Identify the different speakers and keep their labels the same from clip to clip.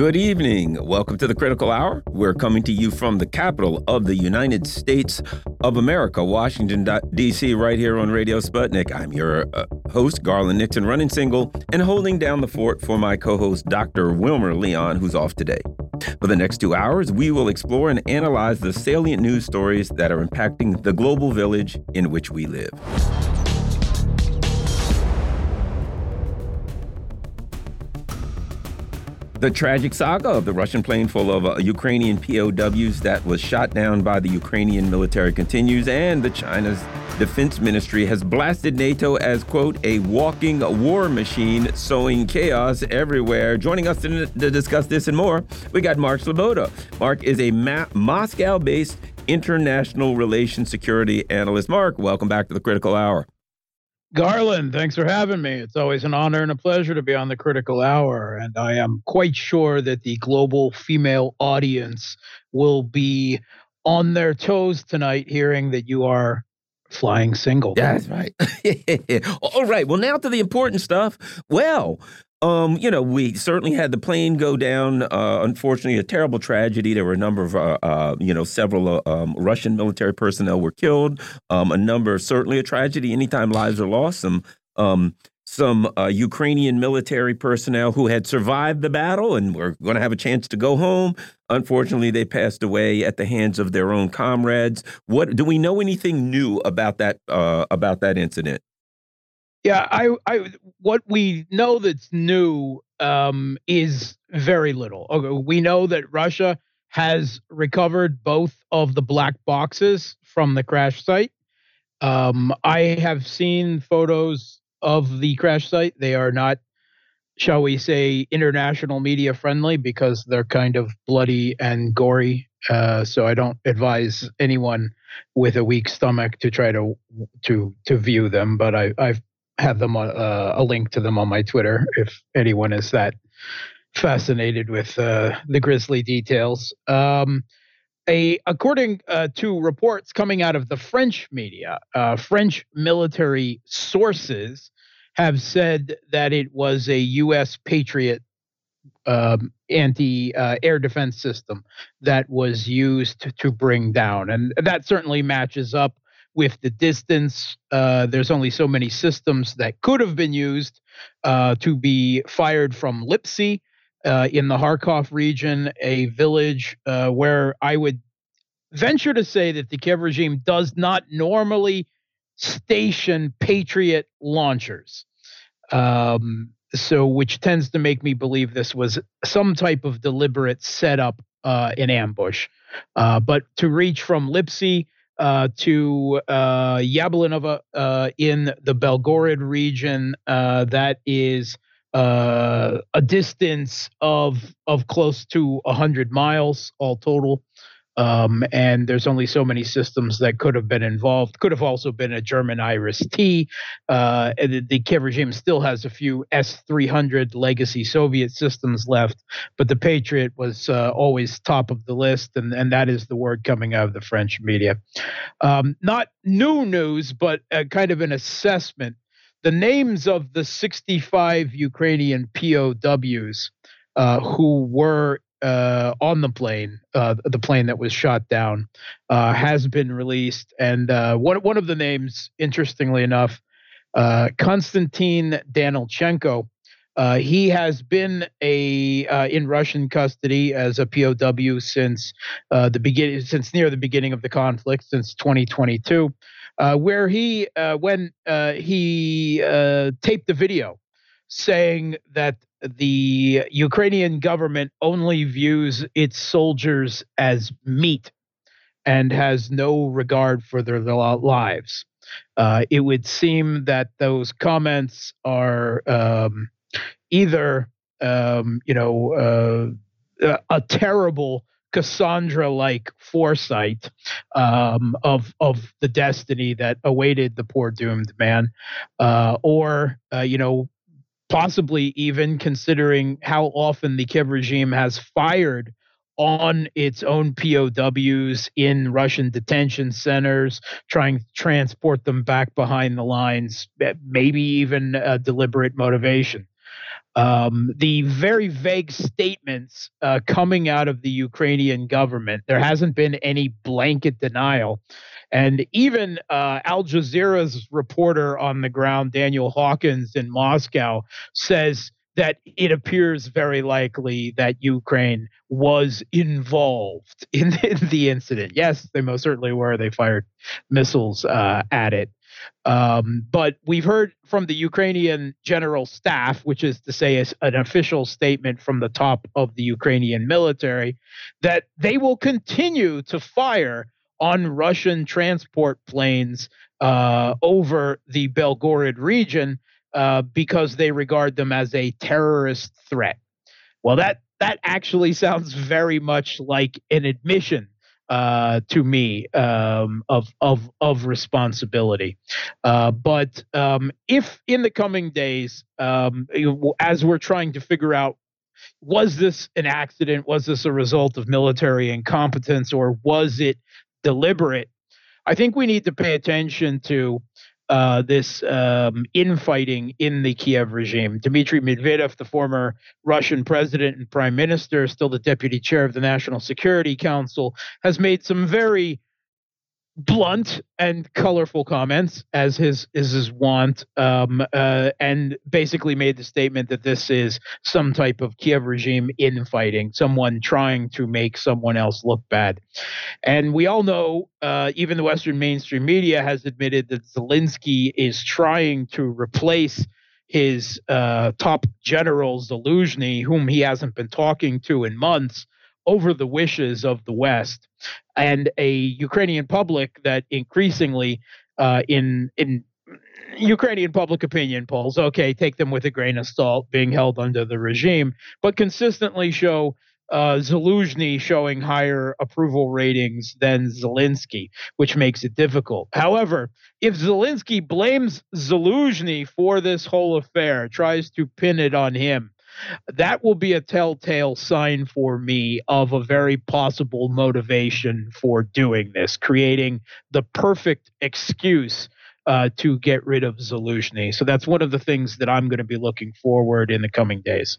Speaker 1: Good evening. Welcome to the Critical Hour. We're coming to you from the capital of the United States of America, Washington, D.C., right here on Radio Sputnik. I'm your uh, host, Garland Nixon, running single and holding down the fort for my co host, Dr. Wilmer Leon, who's off today. For the next two hours, we will explore and analyze the salient news stories that are impacting the global village in which we live. The tragic saga of the Russian plane full of uh, Ukrainian POWs that was shot down by the Ukrainian military continues, and the China's defense ministry has blasted NATO as, quote, a walking war machine, sowing chaos everywhere. Joining us to, to discuss this and more, we got Mark Sleboda. Mark is a Moscow based international relations security analyst. Mark, welcome back to the Critical Hour.
Speaker 2: Garland, thanks for having me. It's always an honor and a pleasure to be on the critical hour. And I am quite sure that the global female audience will be on their toes tonight hearing that you are flying single.
Speaker 1: That's right. All right. Well, now to the important stuff. Well, um, you know, we certainly had the plane go down. Uh, unfortunately, a terrible tragedy. There were a number of, uh, uh, you know, several uh, um, Russian military personnel were killed. Um, a number, certainly a tragedy. Anytime lives are lost, some um, some uh, Ukrainian military personnel who had survived the battle and were going to have a chance to go home. Unfortunately, they passed away at the hands of their own comrades. What do we know anything new about that uh, about that incident?
Speaker 2: Yeah, I, I, what we know that's new um, is very little. Okay, we know that Russia has recovered both of the black boxes from the crash site. Um, I have seen photos of the crash site. They are not, shall we say, international media friendly because they're kind of bloody and gory. Uh, so I don't advise anyone with a weak stomach to try to to to view them. But I, I've have them uh, a link to them on my Twitter if anyone is that fascinated with uh, the grisly details. Um, a according uh, to reports coming out of the French media, uh, French military sources have said that it was a U.S. Patriot um, anti-air uh, defense system that was used to bring down, and that certainly matches up with the distance. Uh, there's only so many systems that could have been used uh, to be fired from Liptsy uh, in the Kharkov region, a village uh, where I would venture to say that the Kiev regime does not normally station Patriot launchers. Um, so, which tends to make me believe this was some type of deliberate setup uh, in ambush. Uh, but to reach from Liptsy uh, to uh, Yablonovo uh, in the Belgorod region. Uh, that is uh, a distance of of close to hundred miles all total. Um, and there's only so many systems that could have been involved. Could have also been a German Iris T. Uh, the, the Kiev regime still has a few S-300 legacy Soviet systems left, but the Patriot was uh, always top of the list, and, and that is the word coming out of the French media. Um, not new news, but kind of an assessment. The names of the 65 Ukrainian POWs uh, who were uh, on the plane, uh, the plane that was shot down, uh, has been released. And uh, one one of the names, interestingly enough, uh, Konstantin Danilchenko. Uh, he has been a in Russian custody as a POW since the beginning, since near the beginning of the conflict, since 2022, where he when he taped the video saying that the Ukrainian government only views its soldiers as meat and has no regard for their lives. Uh, it would seem that those comments are um, either, um, you know, uh, a terrible Cassandra-like foresight um, of of the destiny that awaited the poor doomed man, uh, or uh, you know, possibly even considering how often the Kiev regime has fired on its own POWs in Russian detention centers, trying to transport them back behind the lines, maybe even a deliberate motivation. Um, the very vague statements uh, coming out of the Ukrainian government, there hasn't been any blanket denial. And even uh, Al Jazeera's reporter on the ground, Daniel Hawkins in Moscow, says that it appears very likely that Ukraine was involved in, in the incident. Yes, they most certainly were. They fired missiles uh, at it. Um, but we've heard from the Ukrainian general staff, which is to say, an official statement from the top of the Ukrainian military, that they will continue to fire on Russian transport planes uh, over the Belgorod region uh, because they regard them as a terrorist threat. Well, that that actually sounds very much like an admission uh, to me um, of of of responsibility. Uh, but um, if in the coming days, um, as we're trying to figure out, was this an accident? Was this a result of military incompetence, or was it deliberate? I think we need to pay attention to uh, this um, infighting in the Kiev regime. Dmitry Medvedev, the former Russian president and prime minister, still the deputy chair of the National Security Council, has made some very blunt and colorful comments, as his is his wont, um, uh, and basically made the statement that this is some type of Kiev regime infighting, someone trying to make someone else look bad. And we all know, uh, even the Western mainstream media has admitted that Zelensky is trying to replace his uh, top general Zaluzhny, whom he hasn't been talking to in months over the wishes of the West and a Ukrainian public that increasingly uh, in in Ukrainian public opinion polls, okay, take them with a grain of salt, being held under the regime, but consistently show uh, Zaluzhny showing higher approval ratings than Zelensky, which makes it difficult. However, if Zelensky blames Zaluzhny for this whole affair, tries to pin it on him, that will be a telltale sign for me of a very possible motivation for doing this, creating the perfect excuse uh, to get rid of Zaluzhny. So that's one of the things that I'm going to be looking forward in the coming days.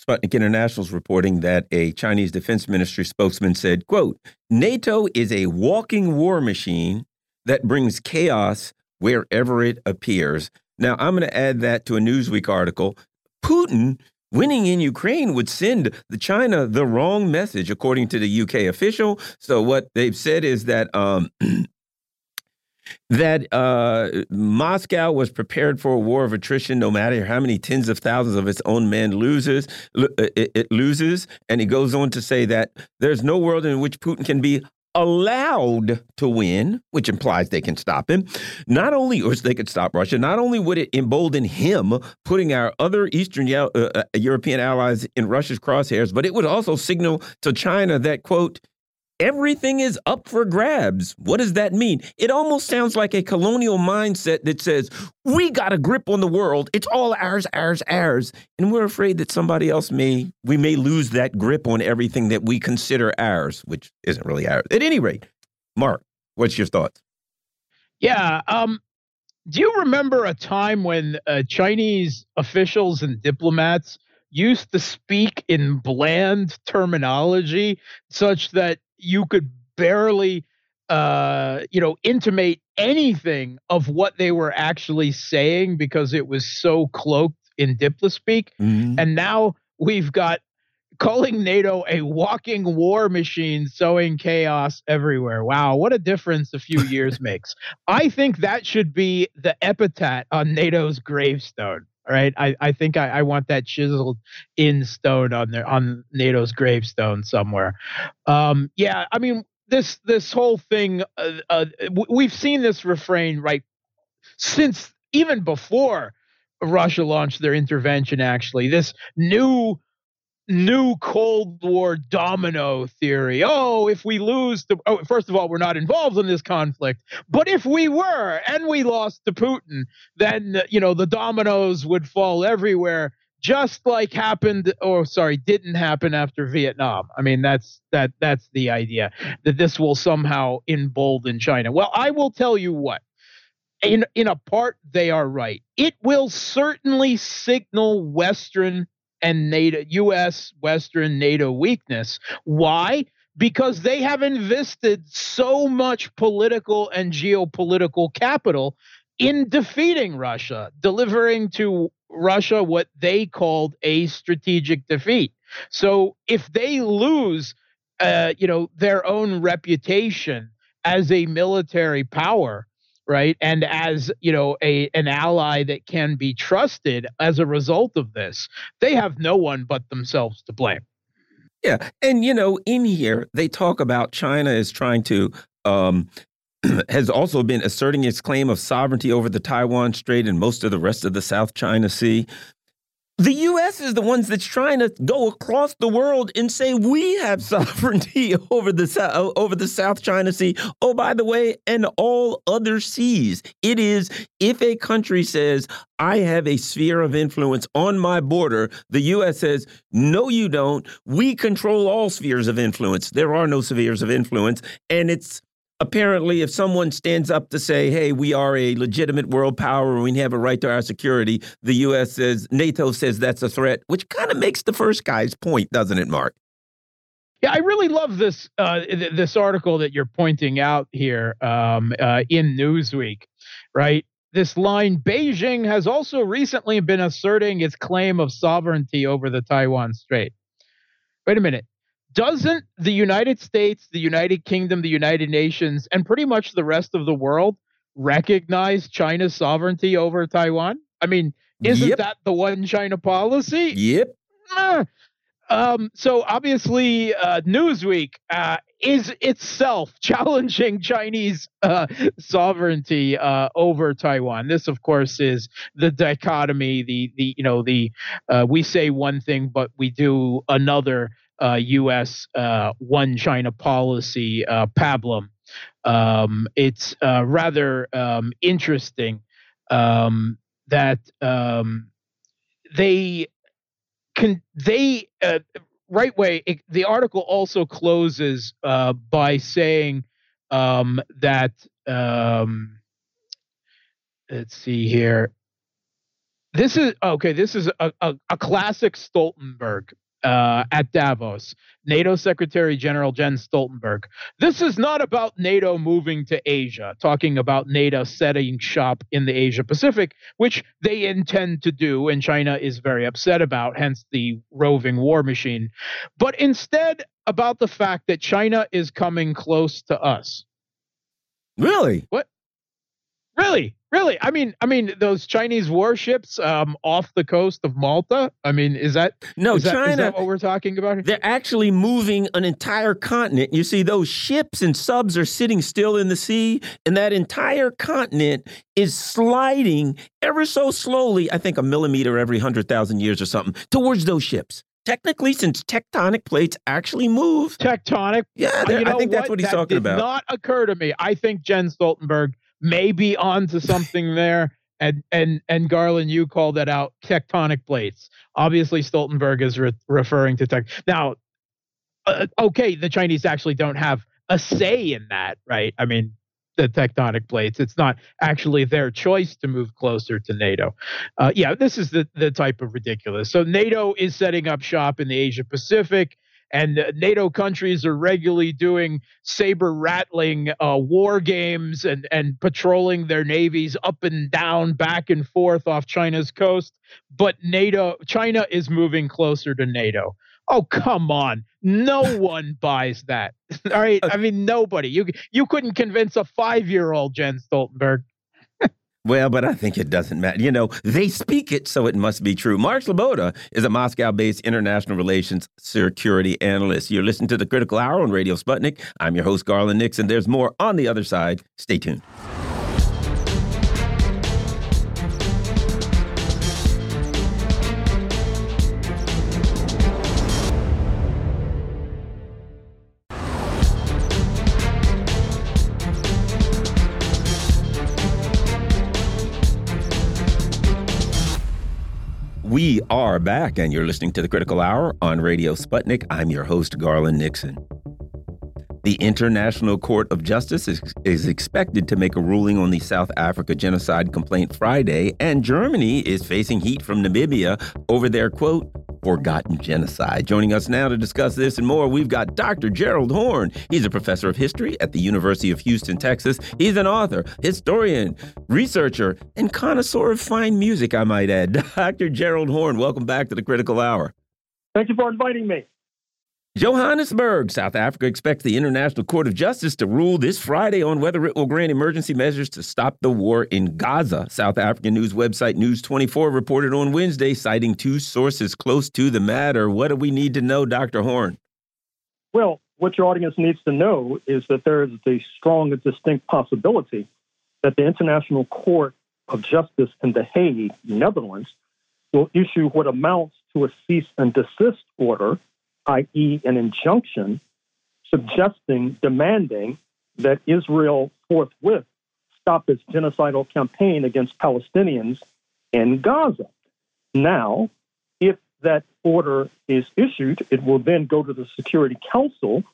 Speaker 1: Sputnik International is reporting that a Chinese Defense Ministry spokesman said, quote, NATO is a walking war machine that brings chaos wherever it appears. Now, I'm going to add that to a Newsweek article Putin winning in Ukraine would send the China the wrong message, according to the UK official. So what they've said is that um, that uh, Moscow was prepared for a war of attrition, no matter how many tens of thousands of its own men loses. Uh, it, it loses, and he goes on to say that there's no world in which Putin can be allowed to win, which implies they can stop him, not only, or they could stop Russia, not only would it embolden him, putting our other Eastern uh, uh, European allies in Russia's crosshairs, but it would also signal to China that, quote, everything is up for grabs. What does that mean? It almost sounds like a colonial mindset that says, we got a grip on the world. It's all ours, ours, ours. And we're afraid that somebody else may, we may lose that grip on everything that we consider ours, which isn't really ours. At any rate, Mark, what's your thoughts?
Speaker 2: Yeah. Um, do you remember a time when uh, Chinese officials and diplomats used to speak in bland terminology such that you could barely uh, you know, intimate anything of what they were actually saying because it was so cloaked in diplomacy. Mm-hmm. And now we've got calling NATO a walking war machine, sowing chaos everywhere. Wow, what a difference a few years makes. I think that should be the epitaph on NATO's gravestone. Right, I, I think I, I want that chiseled in stone on there on NATO's gravestone somewhere. Um, yeah, I mean this this whole thing. Uh, uh, we've seen this refrain right since even before Russia launched their intervention. Actually, this new new Cold War domino theory. Oh, if we lose the oh, first of all, we're not involved in this conflict. But if we were and we lost to Putin, then uh, you know the dominoes would fall everywhere, just like happened or sorry, didn't happen after Vietnam. I mean, that's that that's the idea that this will somehow embolden China. Well, I will tell you what. in in a part they are right. It will certainly signal Western and NATO US Western NATO weakness. Why? Because they have invested so much political and geopolitical capital in defeating Russia, delivering to Russia what they called a strategic defeat. So if they lose uh, you know, their own reputation as a military power, right? And as, you know, a an ally that can be trusted as a result of this, they have no one but themselves to blame.
Speaker 1: Yeah. And, you know, in here, they talk about China is trying to, um, has also been asserting its claim of sovereignty over the Taiwan Strait and most of the rest of the South China Sea. The U.S. is the ones that's trying to go across the world and say we have sovereignty over the over the South China Sea. Oh, by the way, and all other seas. It is if a country says I have a sphere of influence on my border, the U.S. says no, you don't. We control all spheres of influence. There are no spheres of influence, and it's apparently, if someone stands up to say, hey, we are a legitimate world power and we have a right to our security, the U.S. says, NATO says that's a threat, which kind of makes the first guy's point, doesn't it, Mark?
Speaker 2: Yeah, I really love this uh, this article that you're pointing out here um, uh, in Newsweek, right? This line Beijing has also recently been asserting its claim of sovereignty over the Taiwan Strait. Wait a minute doesn't the United States, the United Kingdom, the United Nations, and pretty much the rest of the world recognize China's sovereignty over Taiwan? I mean, isn't yep. that the one China policy?
Speaker 1: Yep.
Speaker 2: Um, so obviously, uh, Newsweek uh, is itself challenging Chinese uh, sovereignty uh, over Taiwan. This, of course, is the dichotomy. The the you know the uh, we say one thing but we do another U.S. Uh, one China policy uh, pablum. Um, it's uh, rather um, interesting um, that um, they can they uh, right way. It, the article also closes uh, by saying um, that let's see here. This is okay. This is a, a, a classic Stoltenberg uh, at Davos, NATO Secretary General Jens Stoltenberg. This is not about NATO moving to Asia, talking about NATO setting shop in the Asia Pacific, which they intend to do, and China is very upset about, hence the roving war machine, but instead about the fact that China is coming close to us.
Speaker 1: Really?
Speaker 2: What? Really? Really? I mean, I mean those Chinese warships um, off the coast of Malta. I mean, is that
Speaker 1: no
Speaker 2: is
Speaker 1: China? That,
Speaker 2: is that what we're talking about? Here?
Speaker 1: They're actually moving an entire continent. You see, those ships and subs are sitting still in the sea, and that entire continent is sliding ever so slowly. I think a millimeter every hundred thousand years or something towards those ships technically, since tectonic plates actually move,
Speaker 2: tectonic.
Speaker 1: Yeah, uh, you know I think that's what, what he's
Speaker 2: that
Speaker 1: talking
Speaker 2: did
Speaker 1: about.
Speaker 2: Not occur to me. I think Jens Stoltenberg maybe onto something there. And and and Garland, you called that out tectonic plates. Obviously, Stoltenberg is re- referring to tech. Now, uh, okay, the Chinese actually don't have a say in that, right? I mean, the tectonic plates. It's not actually their choice to move closer to NATO. Uh, yeah, this is the the type of ridiculous. So NATO is setting up shop in the Asia Pacific and NATO countries are regularly doing saber rattling uh, war games and and patrolling their navies up and down, back and forth off China's coast. But NATO, China is moving closer to NATO. Oh come on! No one buys that. All right, I mean nobody. You you couldn't convince a five year old Jens Stoltenberg.
Speaker 1: Well, but I think it doesn't matter. You know, they speak it, so it must be true. Mark Sleboda is a Moscow based international relations security analyst. You're listening to the Critical Hour on Radio Sputnik. I'm your host, Garland Nixon. There's more on the other side. Stay tuned. Are back, and you're listening to the Critical Hour on Radio Sputnik. I'm your host, Garland Nixon. The International Court of Justice is, is, expected to make a ruling on the South Africa genocide complaint Friday, and Germany is facing heat from Namibia over their quote, forgotten genocide. Joining us now to discuss this and more, we've got Dr. Gerald Horne. He's a professor of history at the University of Houston, Texas. He's an author, historian, researcher, and connoisseur of fine music, I might add. Dr. Gerald Horne, welcome back to the Critical Hour.
Speaker 3: Thank you for inviting me.
Speaker 1: Johannesburg, South Africa expects the International Court of Justice to rule this Friday on whether it will grant emergency measures to stop the war in Gaza. South African news website News 24 reported on Wednesday, citing two sources close to the matter. What do we need to know, Dr. Horne?
Speaker 3: Well, what your audience needs to know is that there is a strong and distinct possibility that the International Court of Justice in The Hague, Netherlands, will issue what amounts to a cease and desist order i.e., an injunction suggesting, demanding that Israel forthwith stop its genocidal campaign against Palestinians in Gaza. Now, if that order is issued, it will then go to the Security Council,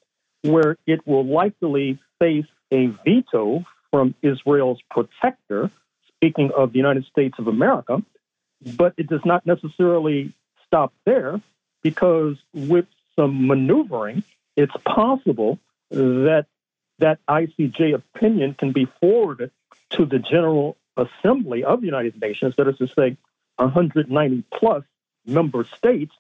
Speaker 3: where it will likely face a veto from Israel's protector, speaking of the United States of America. But it does not necessarily stop there because with some maneuvering, it's possible that that ICJ opinion can be forwarded to the General Assembly of the United Nations, that is to say, 190 plus member states,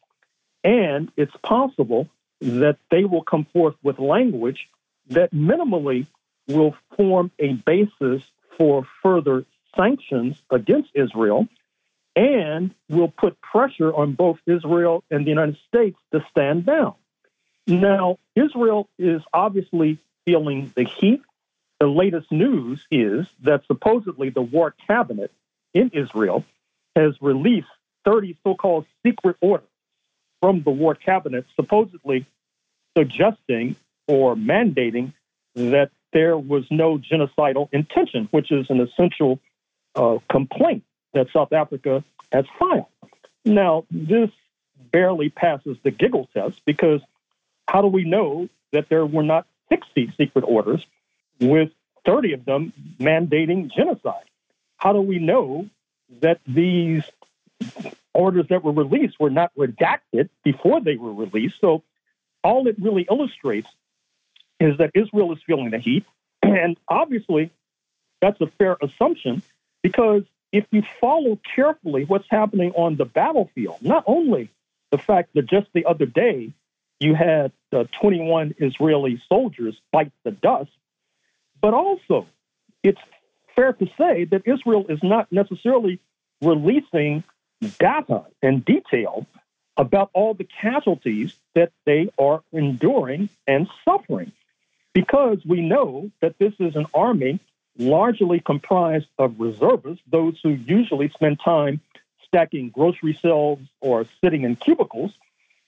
Speaker 3: and it's possible that they will come forth with language that minimally will form a basis for further sanctions against Israel and will put pressure on both Israel and the United States to stand down. Now, Israel is obviously feeling the heat. The latest news is that supposedly the war cabinet in Israel has released 30 so called secret orders from the war cabinet, supposedly suggesting or mandating that there was no genocidal intention, which is an essential uh, complaint that South Africa has filed. Now, this barely passes the giggle test because how do we know that there were not 60 secret orders with 30 of them mandating genocide? How do we know that these orders that were released were not redacted before they were released? So, all it really illustrates is that Israel is feeling the heat. And obviously, that's a fair assumption because if you follow carefully what's happening on the battlefield, not only the fact that just the other day you had uh, 21 Israeli soldiers bite the dust, but also it's fair to say that Israel is not necessarily releasing data and detail about all the casualties that they are enduring and suffering. Because we know that this is an army largely comprised of reservists, those who usually spend time stacking grocery shelves or sitting in cubicles.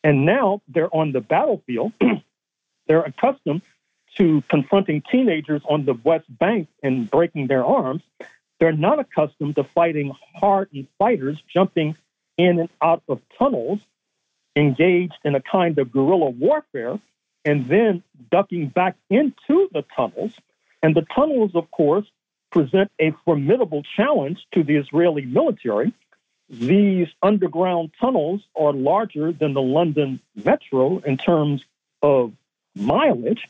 Speaker 3: And now they're on the battlefield. they're accustomed to confronting teenagers on the West Bank and breaking their arms. They're not accustomed to fighting hardened fighters jumping in and out of tunnels, engaged in a kind of guerrilla warfare, and then ducking back into the tunnels. And the tunnels, of course, present a formidable challenge to the Israeli military these underground tunnels are larger than the London Metro in terms of mileage,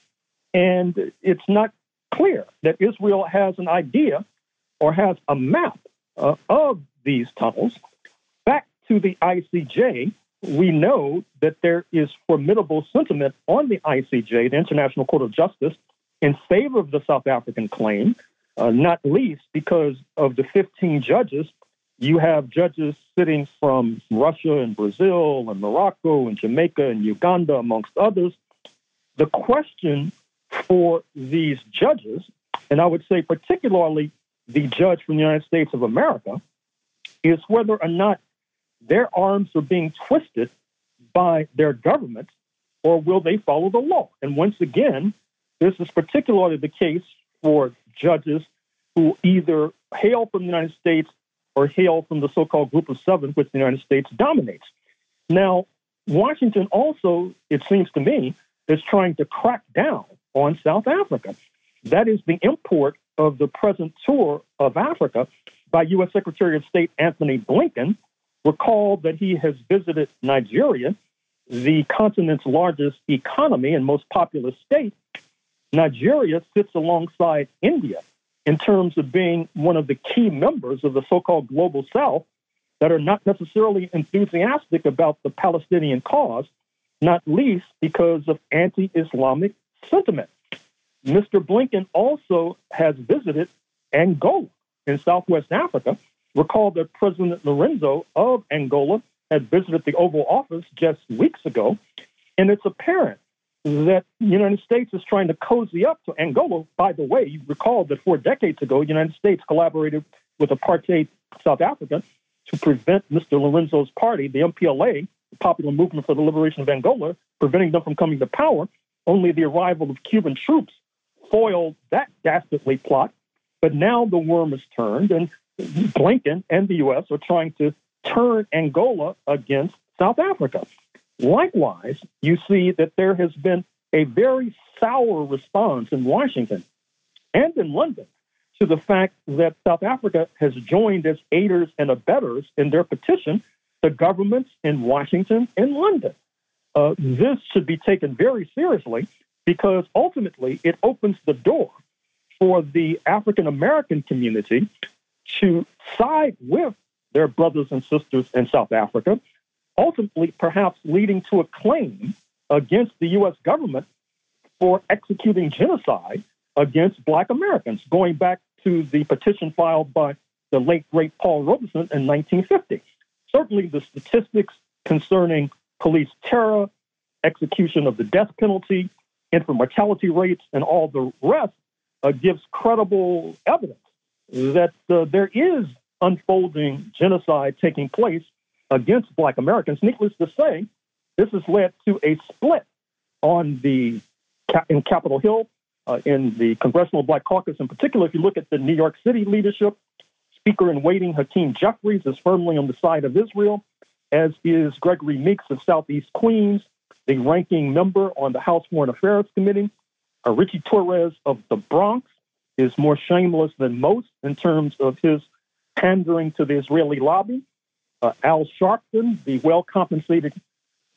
Speaker 3: and it's not clear that Israel has an idea or has a map uh, of these tunnels. Back to the ICJ, we know that there is formidable sentiment on the ICJ, the International Court of Justice, in favor of the South African claim, uh, not least because of the 15 judges you have judges sitting from Russia and Brazil and Morocco and Jamaica and Uganda, amongst others. The question for these judges, and I would say particularly the judge from the United States of America, is whether or not their arms are being twisted by their government or will they follow the law? And once again, this is particularly the case for judges who either hail from the United States or hail from the so called Group of Seven, which the United States dominates. Now, Washington also, it seems to me, is trying to crack down on South Africa. That is the import of the present tour of Africa by U.S. Secretary of State Antony Blinken. Recall that he has visited Nigeria, the continent's largest economy and most populous state. Nigeria sits alongside India in terms of being one of the key members of the so called global south that are not necessarily enthusiastic about the Palestinian cause, not least because of anti Islamic sentiment. Mr. Blinken also has visited Angola in Southwest Africa. Recall that President Lourenço of Angola had visited the Oval Office just weeks ago, and it's apparent that the United States is trying to cozy up to Angola. By the way, you recall that four decades ago, the United States collaborated with apartheid South Africa to prevent Mr. Lourenço's party, the MPLA, the Popular Movement for the Liberation of Angola, preventing them from coming to power. Only the arrival of Cuban troops foiled that dastardly plot. But now the worm is turned, and Blinken and the U.S. are trying to turn Angola against South Africa. Likewise, you see that there has been a very sour response in Washington and in London to the fact that South Africa has joined as aiders and abettors in their petition to governments in Washington and London. Uh, this should be taken very seriously because ultimately it opens the door for the African American community to side with their brothers and sisters in South Africa, ultimately perhaps leading to a claim against the U.S. government for executing genocide against Black Americans, going back to the petition filed by the late great Paul Robeson in 1950. Certainly, the statistics concerning police terror, execution of the death penalty, infant mortality rates, and all the rest uh, gives credible evidence that uh, there is unfolding genocide taking place against Black Americans. Needless to say, this has led to a split on the in Capitol Hill, uh, in the Congressional Black Caucus in particular. If you look at the New York City leadership, Speaker in waiting Hakeem Jeffries is firmly on the side of Israel, as is Gregory Meeks of Southeast Queens the ranking member on the House Foreign Affairs Committee. Uh, Richie Torres of the Bronx is more shameless than most in terms of his pandering to the Israeli lobby. Uh, Al Sharpton, the well compensated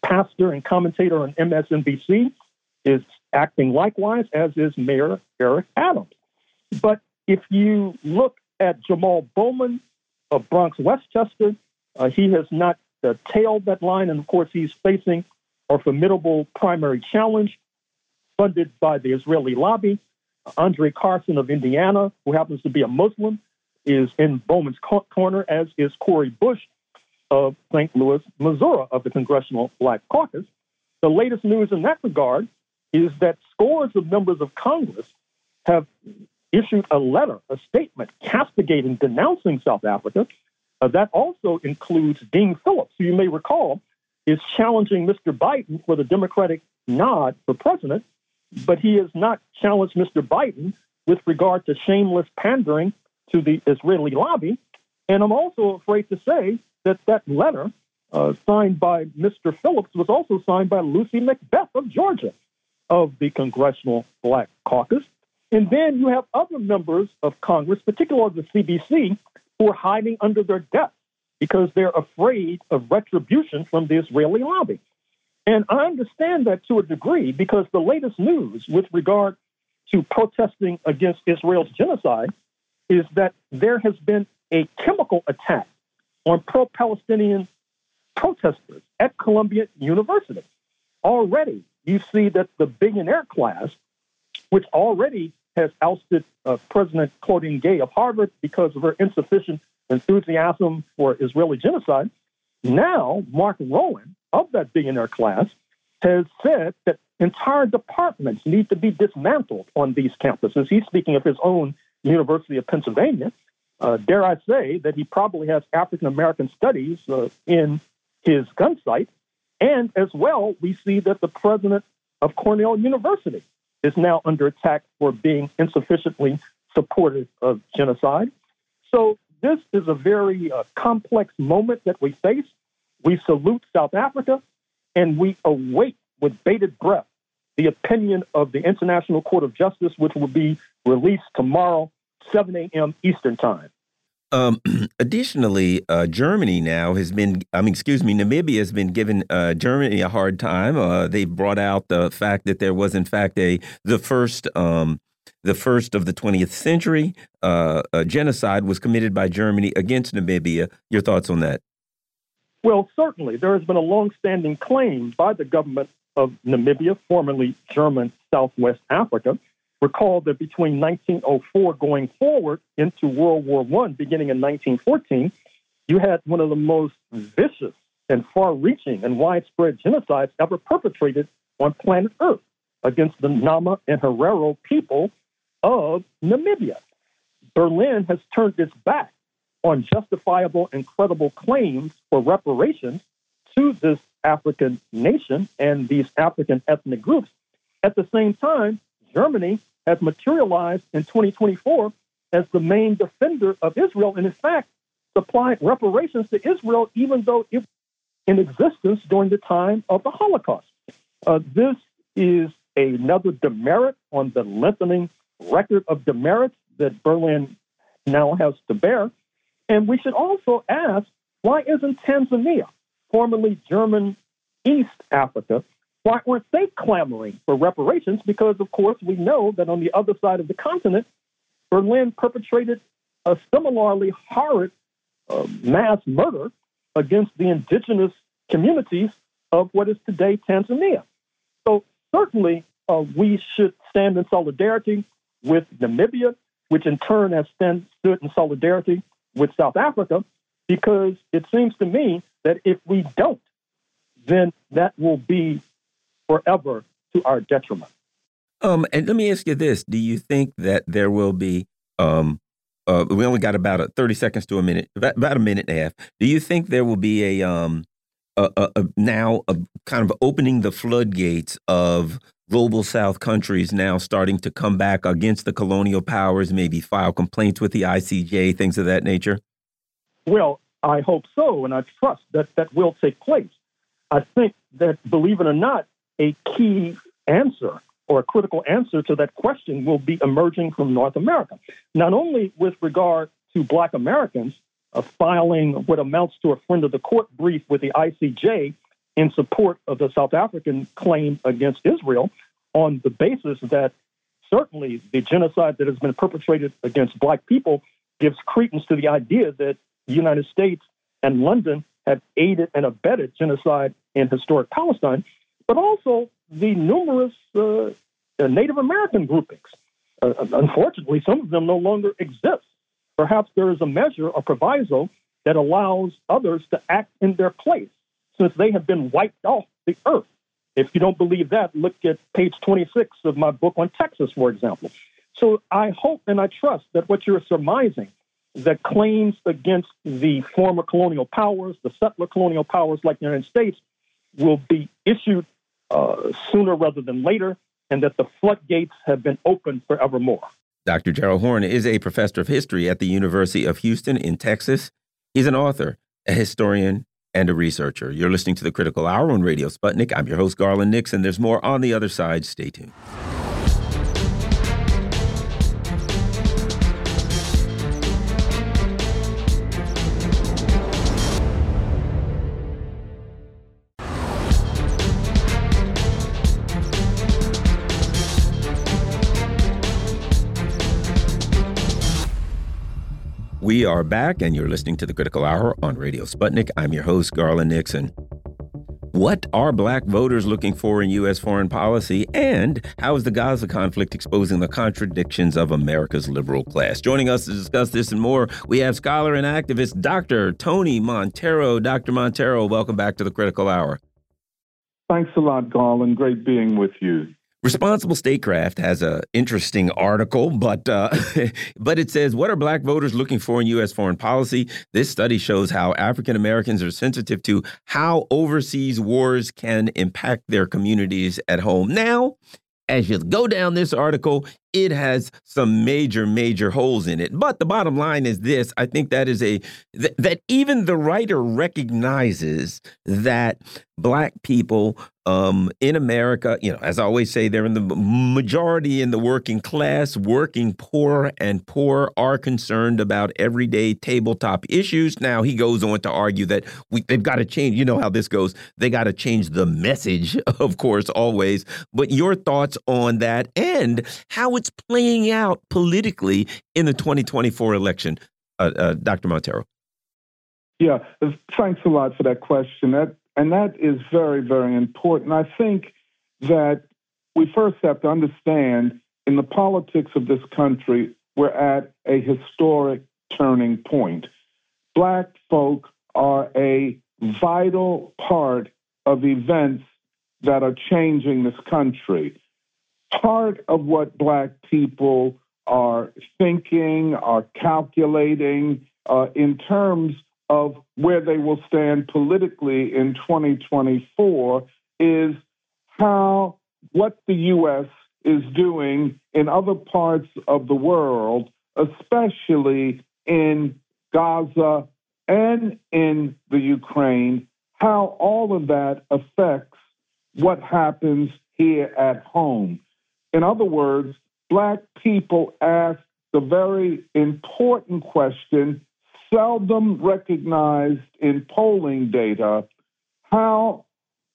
Speaker 3: pastor and commentator on MSNBC, is acting likewise, as is Mayor Eric Adams. But if you look at Jamal Bowman of Bronx Westchester, uh, he has not uh, tailed that line, and of course, he's facing a formidable primary challenge funded by the Israeli lobby. Andre Carson of Indiana, who happens to be a Muslim, is in Bowman's corner, as is Cori Bush of St. Louis, Missouri, of the Congressional Black Caucus. The latest news in that regard is that scores of members of Congress have issued a letter, a statement castigating, denouncing South Africa. Uh, that also includes Dean Phillips, who you may recall is challenging Mr. Biden for the Democratic nod for president, but he has not challenged Mr. Biden with regard to shameless pandering to the Israeli lobby. And I'm also afraid to say that that letter uh, signed by Mr. Phillips was also signed by Lucy McBath of Georgia of the Congressional Black Caucus. And then you have other members of Congress, particularly the CBC, who are hiding under their desk because they're afraid of retribution from the Israeli lobby. And I understand that to a degree because the latest news with regard to protesting against Israel's genocide is that there has been a chemical attack on pro Palestinian protesters at Columbia University. Already, you see that the billionaire class, which already has ousted uh, President Claudine Gay of Harvard because of her insufficient enthusiasm for Israeli genocide. Now, Mark Rowan of that billionaire class has said that entire departments need to be dismantled on these campuses. He's speaking of his own University of Pennsylvania. Uh, dare I say that he probably has African American studies uh, in his gun sight. And as well, we see that the president of Cornell University is now under attack for being insufficiently supportive of genocide. So this is a very uh, complex moment that we face. We salute South Africa and we await with bated breath the opinion of the International Court of Justice, which will be released tomorrow, 7 a.m. Eastern Time.
Speaker 1: Um, additionally, uh, Germany now has been, I mean, excuse me, Namibia has been giving uh, Germany a hard time. Uh, they brought out the fact that there was, in fact, a the first um, the first of the 20th century uh, genocide was committed by Germany against Namibia. Your thoughts on that?
Speaker 3: Well, certainly. There has been a long-standing claim by the government of Namibia, formerly German Southwest Africa, Recall that between 1904 going forward into World War I, beginning in 1914, you had one of the most vicious and far reaching and widespread genocides ever perpetrated on planet Earth against the Nama and Herero people of Namibia. Berlin has turned its back on justifiable and credible claims for reparations to this African nation and these African ethnic groups. At the same time, Germany has materialized in 2024 as the main defender of Israel, and in fact, supplied reparations to Israel, even though it was in existence during the time of the Holocaust. Uh, this is another demerit on the lengthening record of demerits that Berlin now has to bear. And we should also ask why isn't Tanzania, formerly German East Africa, why weren't they clamoring for reparations? Because, of course, we know that on the other side of the continent, Berlin perpetrated a similarly horrid uh, mass murder against the indigenous communities of what is today Tanzania. So, certainly, uh, we should stand in solidarity with Namibia, which in turn has stand, stood in solidarity with South Africa, because it seems to me that if we don't, then that will be forever to our detriment.
Speaker 1: Um, and let me ask you this: Do you think that there will be? Um, uh, we only got about a, thirty seconds to a minute, about, about, a minute and a half. Do you think there will be a um, a, a, a now a kind of opening the floodgates of global South countries now starting to come back against the colonial powers, maybe file complaints with the ICJ, things of that nature?
Speaker 3: Well, I hope so, and I trust that that will take place. I think that, believe it or not, a key answer or a critical answer to that question will be emerging from North America. Not only with regard to Black Americans uh, filing what amounts to a friend of the court brief with the ICJ in support of the South African claim against Israel on the basis that certainly the genocide that has been perpetrated against Black people gives credence to the idea that the United States and London have aided and abetted genocide in historic Palestine but also the numerous uh, uh, Native American groupings. Uh, unfortunately, some of them no longer exist. Perhaps there is a measure, a proviso, that allows others to act in their place since they have been wiped off the earth. If you don't believe that, look at page 26 of my book on Texas, for example. So I hope and I trust that what you're surmising, that claims against the former colonial powers, the settler colonial powers like the United States, will be issued uh, Uh, sooner rather than later, and that the floodgates have been opened forevermore.
Speaker 1: Dr. Gerald Horne is a professor of history at the University of Houston in Texas. He's an author, a historian, and a researcher. You're listening to the Critical Hour on Radio Sputnik. I'm your host, Garland Nixon. There's more on the other side. Stay tuned. We are back, and you're listening to the Critical Hour on Radio Sputnik. I'm your host, Garland Nixon. What are black voters looking for in U.S. foreign policy? And how is the Gaza conflict exposing the contradictions of America's liberal class? Joining us to discuss this and more, we have scholar and activist Dr. Tony Monteiro. Dr. Monteiro, welcome back to the Critical Hour.
Speaker 4: Thanks a lot, Garland. Great being with you.
Speaker 1: Responsible Statecraft has an interesting article, but uh, but it says, "What are Black voters looking for in U.S. foreign policy?" This study shows how African Americans are sensitive to how overseas wars can impact their communities at home. Now, as you go down this article, it has some major, major holes in it. But the bottom line is this: I think that is a th that even the writer recognizes that black people um, in America, you know, as I always say, they're in the majority in the working class, working poor, and poor are concerned about everyday tabletop issues. Now, he goes on to argue that we, they've got to change. You know how this goes. They got to change the message, of course, always. But your thoughts on that and how it's playing out politically in the 2024 election, uh, uh, Dr. Monteiro.
Speaker 4: Yeah, thanks a lot for that question. That and that is very, very important. I think that we first have to understand in the politics of this country, we're at a historic turning point. Black folk are a vital part of events that are changing this country. Part of what Black people are thinking, are calculating uh, in terms of where they will stand politically in 2024 is how what the U.S. is doing in other parts of the world, especially in Gaza and in the Ukraine, how all of that affects what happens here at home. In other words, Black people ask the very important question seldom recognized in polling data how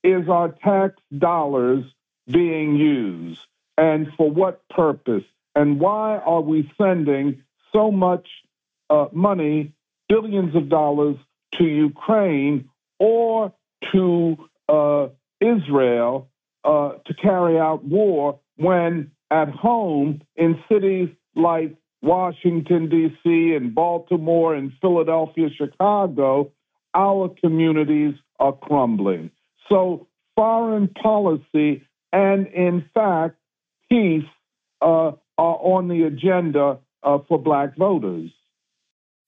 Speaker 4: is our tax dollars being used and for what purpose? And why are we sending so much uh, money billions of dollars to ukraine or to uh, israel uh, to carry out war when at home in cities like Washington, D.C., and Baltimore, and Philadelphia, Chicago, our communities are crumbling. So, foreign policy and, in fact, peace uh, are on the agenda uh, for Black voters.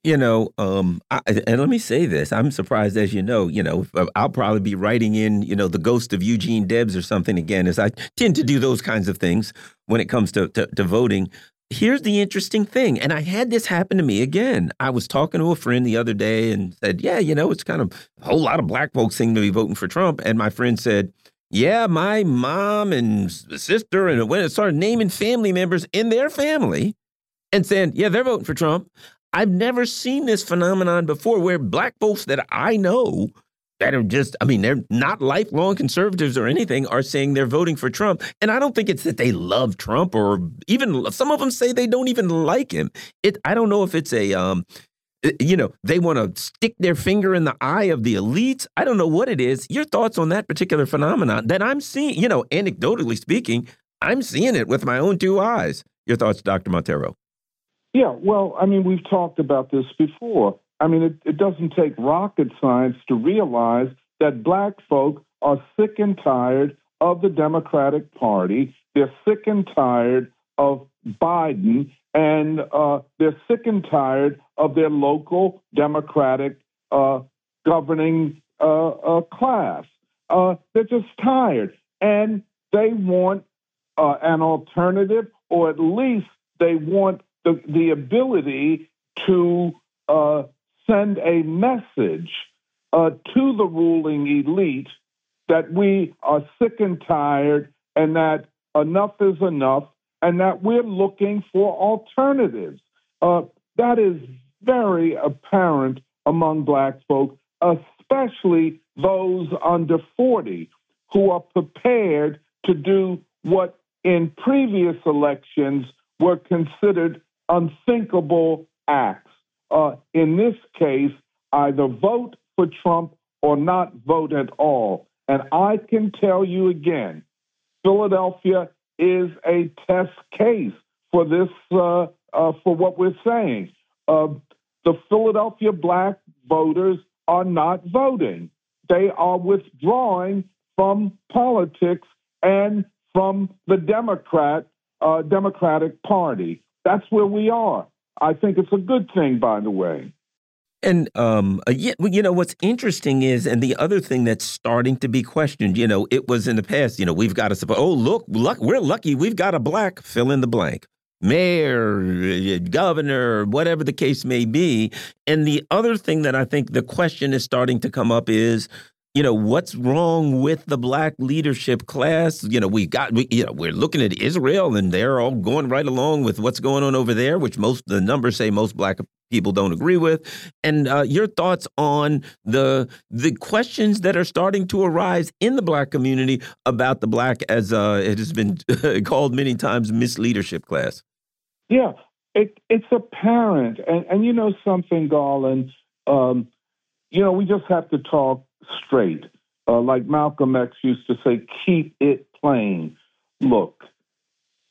Speaker 1: You know, um, I, and let me say this: I'm surprised, as you know. You know, I'll probably be writing in, you know, the ghost of Eugene Debs or something again, as I tend to do those kinds of things when it comes to, to, to voting. Here's the interesting thing, and I had this happen to me again. I was talking to a friend the other day and said, "Yeah, you know, it's kind of a whole lot of black folks seem to be voting for Trump." And my friend said, "Yeah, my mom and sister and when it started naming family members in their family and saying, "Yeah, they're voting for Trump." I've never seen this phenomenon before where black folks that I know that are just, I mean, they're not lifelong conservatives or anything, are saying they're voting for Trump. And I don't think it's that they love Trump or even some of them say they don't even like him. It, I don't know if it's a, um, you know, they want to stick their finger in the eye of the elites. I don't know what it is. Your thoughts on that particular phenomenon that I'm seeing, you know, anecdotally speaking, I'm seeing it with my own two eyes. Your thoughts, Dr. Monteiro?
Speaker 4: Yeah, well, I mean, we've talked about this before. I mean, it, it doesn't take rocket science to realize that black folk are sick and tired of the Democratic Party. They're sick and tired of Biden, and uh, they're sick and tired of their local Democratic uh, governing uh, uh class. Uh, they're just tired, and they want uh, an alternative, or at least they want the, the ability to send a message uh, to the ruling elite that we are sick and tired and that enough is enough and that we're looking for alternatives. Uh, that is very apparent among black folk, especially those under 40 who are prepared to do what in previous elections were considered unthinkable acts uh, in this case, either vote for Trump or not vote at all. And I can tell you again, Philadelphia is a test case for this, uh, uh, for what we're saying. Uh, the Philadelphia black voters are not voting. They are withdrawing from politics and from the Democrat uh, Democratic Party. That's where we are. I think it's a good thing, by the way.
Speaker 1: And um, uh, you know what's interesting is, and the other thing that's starting to be questioned. You know, it was in the past. You know, we've got suppose. Oh, look, luck, we're lucky. We've got a black fill in the blank. mayor, governor, whatever the case may be. And the other thing that I think the question is starting to come up is you know what's wrong with the black leadership class? You know we got we, you know we're looking at israel and they're all going right along with what's going on over there which most the numbers say most black people don't agree with. And uh, your thoughts on the the questions that are starting to arise in the black community about the black as uh, it has been called many times misleadership class.
Speaker 4: Yeah it, it's apparent. And and you know something garland um, you know we just have to talk straight. Uh, like Malcolm X used to say, keep it plain. Look,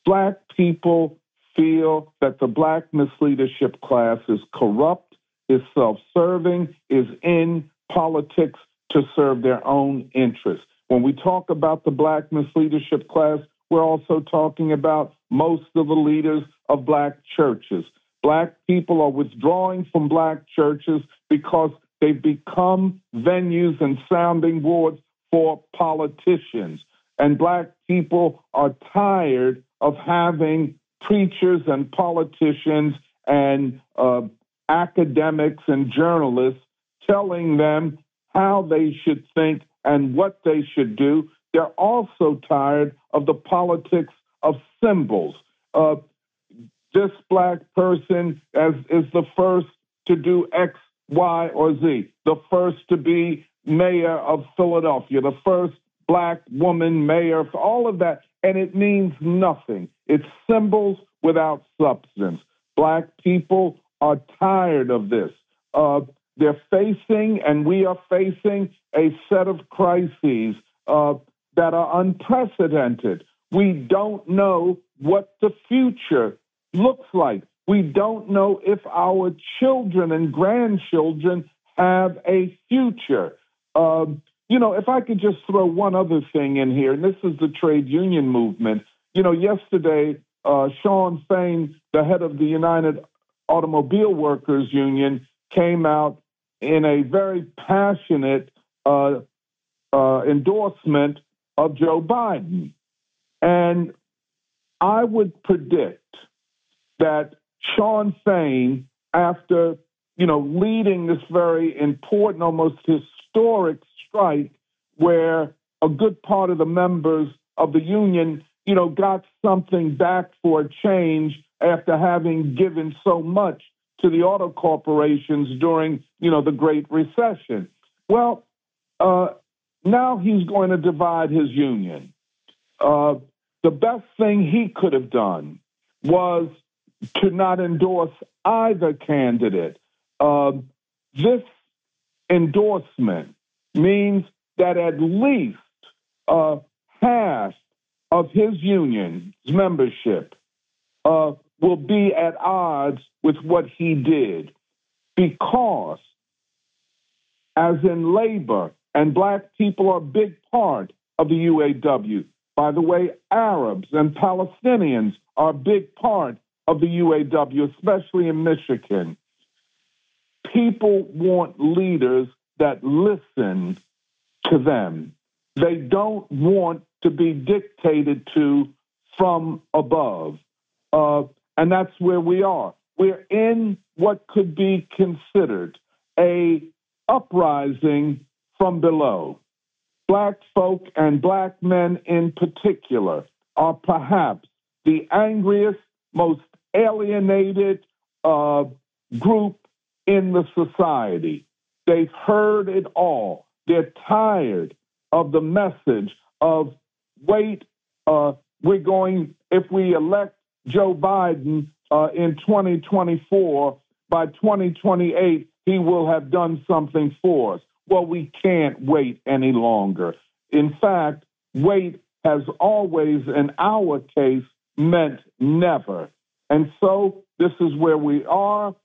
Speaker 4: black people feel that the black misleadership class is corrupt, is self serving, is in politics to serve their own interests. When we talk about the black misleadership class, we're also talking about most of the leaders of black churches. Black people are withdrawing from black churches because They've become venues and sounding boards for politicians. And black people are tired of having preachers and politicians and uh, academics and journalists telling them how they should think and what they should do. They're also tired of the politics of symbols. Uh, this black person as, is the first to do X Y, or Z. The first to be mayor of Philadelphia, the first black woman mayor, all of that. And it means nothing. It's symbols without substance. Black people are tired of this. Uh, they're facing, and we are facing, a set of crises uh, that are unprecedented. We don't know what the future looks like. We don't know if our children and grandchildren have a future. Um, you know, if I could just throw one other thing in here, and this is the trade union movement. You know, yesterday, uh, Shawn Fain, the head of the United Automobile Workers Union, came out in a very passionate uh, uh, endorsement of Joe Biden. And I would predict that Shawn Fain, after you know leading this very important, almost historic strike, where a good part of the members of the union, you know, got something back for a change after having given so much to the auto corporations during, you know, the Great Recession. Well, uh, now he's going to divide his union. Uh, the best thing he could have done was to not endorse either candidate. Uh, this endorsement means that at least uh, half of his union's membership uh, will be at odds with what he did because, as in labor, and black people are a big part of the UAW. By the way, Arabs and Palestinians are a big part of the UAW, especially in Michigan. People want leaders that listen to them. They don't want to be dictated to from above. Uh, and that's where we are. We're in what could be considered a uprising from below. Black folk and black men in particular are perhaps the angriest, most alienated uh, group in the society. They've heard it all. They're tired of the message of wait, uh, we're going, if we elect Joe Biden uh, in 2024, by 2028, he will have done something for us. Well, we can't wait any longer. In fact, wait has always, in our case, meant never. And so this is where we are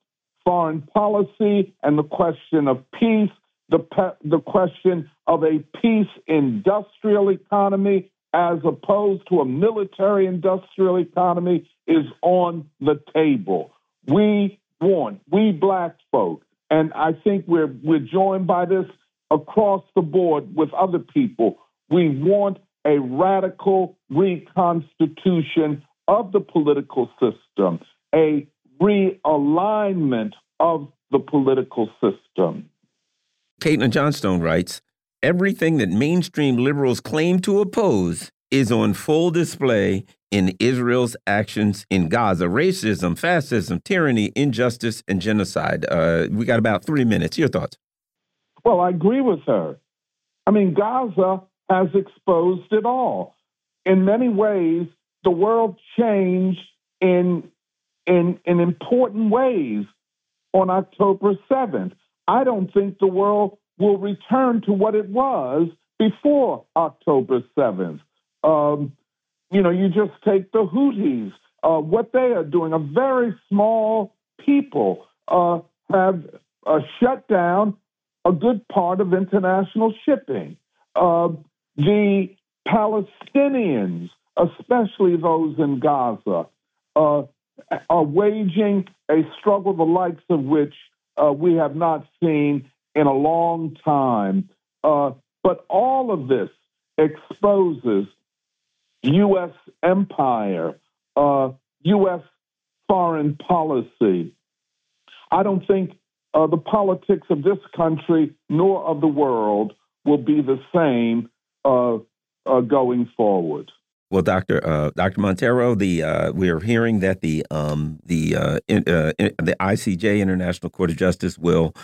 Speaker 4: foreign policy and the question of peace, the, pe- the question of a peace industrial economy as opposed to a military industrial economy is on the table. We want, we black folk, and I think we're, we're joined by this across the board with other people. We want a radical reconstitution of the political system, a realignment of the political system.
Speaker 1: Caitlin Johnstone writes Everything that mainstream liberals claim to oppose is on full display in Israel's actions in Gaza racism, fascism, tyranny, injustice, and genocide. Uh, we got about three minutes. Your thoughts?
Speaker 4: Well, I agree with her. I mean, Gaza has exposed it all. In many ways, the world changed in in in important ways on October 7th. I don't think the world will return to what it was before October 7th. Um, you know, you just take the Houthis, uh, what they are doing. A very small people uh, have uh, shut down a good part of international shipping. Uh, the Palestinians, especially those in Gaza, uh, are waging a struggle the likes of which uh, we have not seen in a long time. Uh, but all of this exposes U.S. empire, uh, U.S. foreign policy. I don't think uh, the politics of this country nor of the world will be the same uh, uh, going forward.
Speaker 1: Well, Doctor uh, Doctor Monteiro, the uh, we are hearing that the um, the uh, in, uh, in, the ICJ International Court of Justice will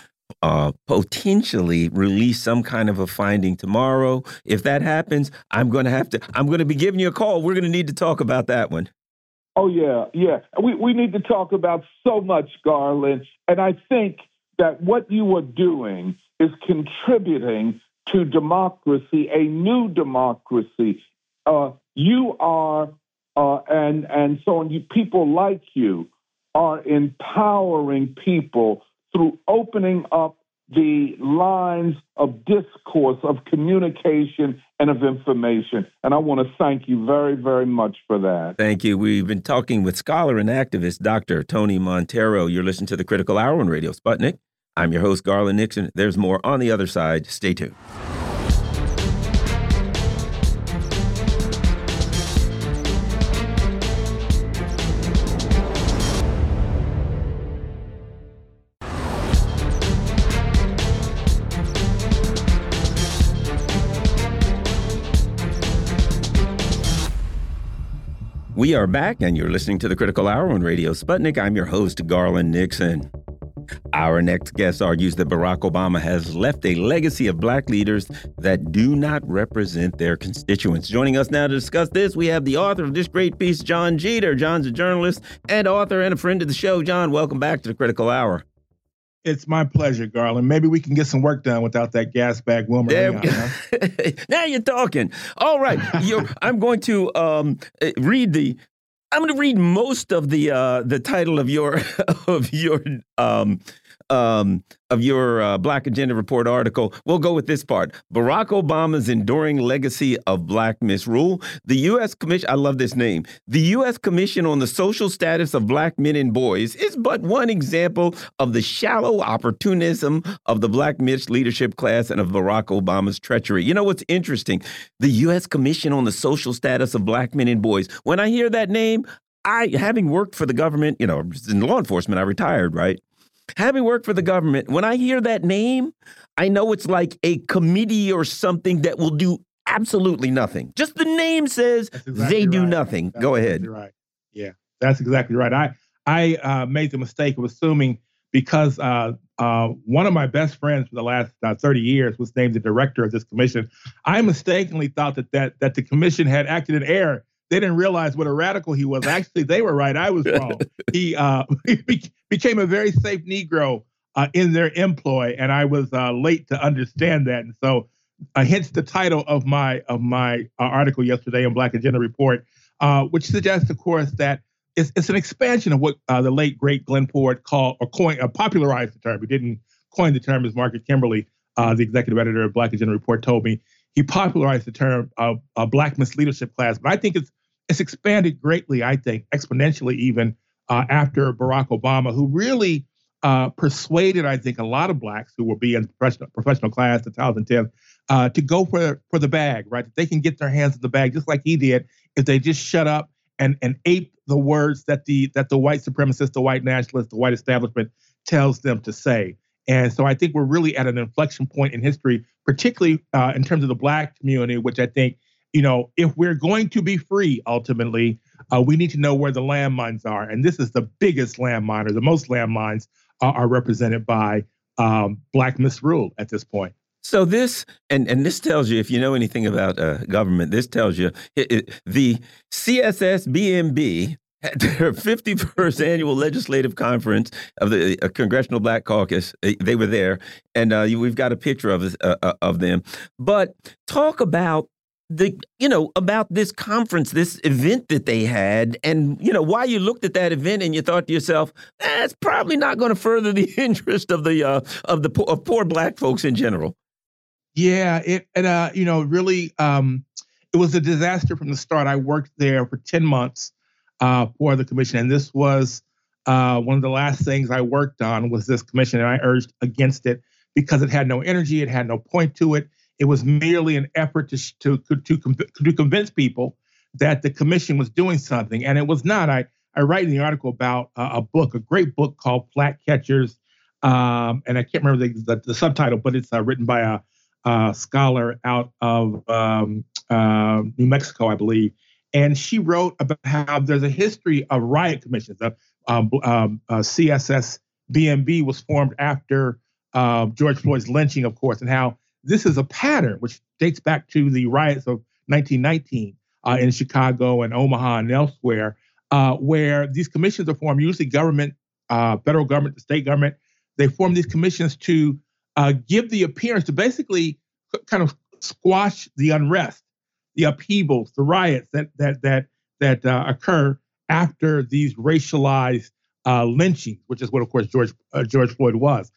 Speaker 1: uh, potentially release some kind of a finding tomorrow. If that happens, I'm going to have to. I'm going to be giving you a call. We're going to need to talk about that one.
Speaker 4: Oh yeah, yeah. We we need to talk about so much, Garland, and I think that what you are doing is contributing to democracy, a new democracy. Uh, you are, uh, and and so on. You people like you are empowering people through opening up the lines of discourse, of communication, and of information. And I want to thank you very, very much for that.
Speaker 1: Thank you. We've been talking with scholar and activist Dr. Tony Monteiro. You're listening to the Critical Hour on Radio Sputnik. I'm your host, Garland Nixon. There's more on the other side. Stay tuned. We are back, and you're listening to the Critical Hour on Radio Sputnik. I'm your host, Garland Nixon. Our next guest argues that Barack Obama has left a legacy of black leaders that do not represent their constituents. Joining us now to discuss this, we have the author of this great piece, Jon Jeter. Jon's a journalist and author and a friend of the show. Jon, welcome back to the Critical Hour.
Speaker 5: It's my pleasure, Garland. Maybe we can get some work done without that gas bag Wilmer. There,
Speaker 1: huh? now you're talking. All right, you're, I'm going to um, eh, read the. I'm going to read most of the uh, the title of your of your um, um, of your uh, Black Agenda Report article. We'll go with this part. Barack Obama's enduring legacy of black misrule. The U.S. Commission, I love this name. The U.S. Commission on the Social Status of Black Men and Boys is but one example of the shallow opportunism of the black mixed leadership class and of Barack Obama's treachery. You know what's interesting? The U.S. Commission on the Social Status of Black Men and Boys. When I hear that name, I, having worked for the government, you know, in law enforcement, I retired, right? Having worked for the government, when I hear that name, I know it's like a committee or something that will do absolutely nothing. Just the name says exactly they do right. nothing.
Speaker 5: That's
Speaker 1: Go ahead.
Speaker 5: Exactly right. Yeah, that's exactly right. I I uh, made the mistake of assuming because uh, uh, one of my best friends for the last uh, 30 years was named the director of this commission. I mistakenly thought that that that the commission had acted in error they didn't realize what a radical he was. Actually, they were right. I was wrong. he, uh, he became a very safe Negro uh, in their employ, and I was uh, late to understand that. And so, uh, hence the title of my of my uh, article yesterday in Black Agenda Report, uh, which suggests, of course, that it's, it's an expansion of what the late great Glen Ford called or coined, a popularized the term. He didn't coin the term, as Marcus Kimberley, the executive editor of Black Agenda Report, told me he popularized the term uh, uh, black misleadership class. But I think it's it's expanded greatly, I think, exponentially even uh, after Barack Obama, who really uh, persuaded, I think, a lot of blacks who will be in professional, professional class 2010 uh, to go for for the bag, right? That they can get their hands in the bag just like he did if they just shut up and and ape the words that the that the white supremacist, the white nationalist, the white establishment tells them to say. And so I think we're really at an inflection point in history, particularly uh, in terms of the black community, which I think, you know, if we're going to be free ultimately, uh, we need to know where the landmines are. And this is the biggest landmine, or the most landmines are, are represented by um, black misrule at this point.
Speaker 1: So this and and this tells you if you know anything about uh, government, this tells you it, it, the CSSBMB at their 51st annual legislative conference of the uh, Congressional Black Caucus. They were there, and uh, we've got a picture of uh, uh, of them. But talk about the you know about this conference this event that they had and you know why you looked at that event and you thought to yourself eh, it's probably not going to further the interest of the uh, of the of poor black folks in general.
Speaker 5: Yeah it and uh you know really um it was a disaster from the start. I worked there for 10 months uh for the commission and this was uh one of the last things i worked on was this commission and i urged against it because it had no energy it had no point to it it was merely an effort to to to, to convince people that the commission was doing something, and it was not. I I write in the article about uh, a book, a great book called Flat Catchers, um, and I can't remember the, the, the subtitle, but it's uh, written by a, a, scholar out of um, uh, New Mexico, I believe. And she wrote about how there's a history of riot commissions. The um, um, uh, CSS BMB was formed after uh, George Floyd's lynching, of course, and how this is a pattern which dates back to the riots of 1919 uh, in Chicago and Omaha and elsewhere, uh, where these commissions are formed, usually government, uh, federal government, the state government. They form these commissions to uh, give the appearance to basically kind of squash the unrest, the upheavals, the riots that that that that uh, occur after these racialized uh, lynchings, which is what, of course, George George Floyd was.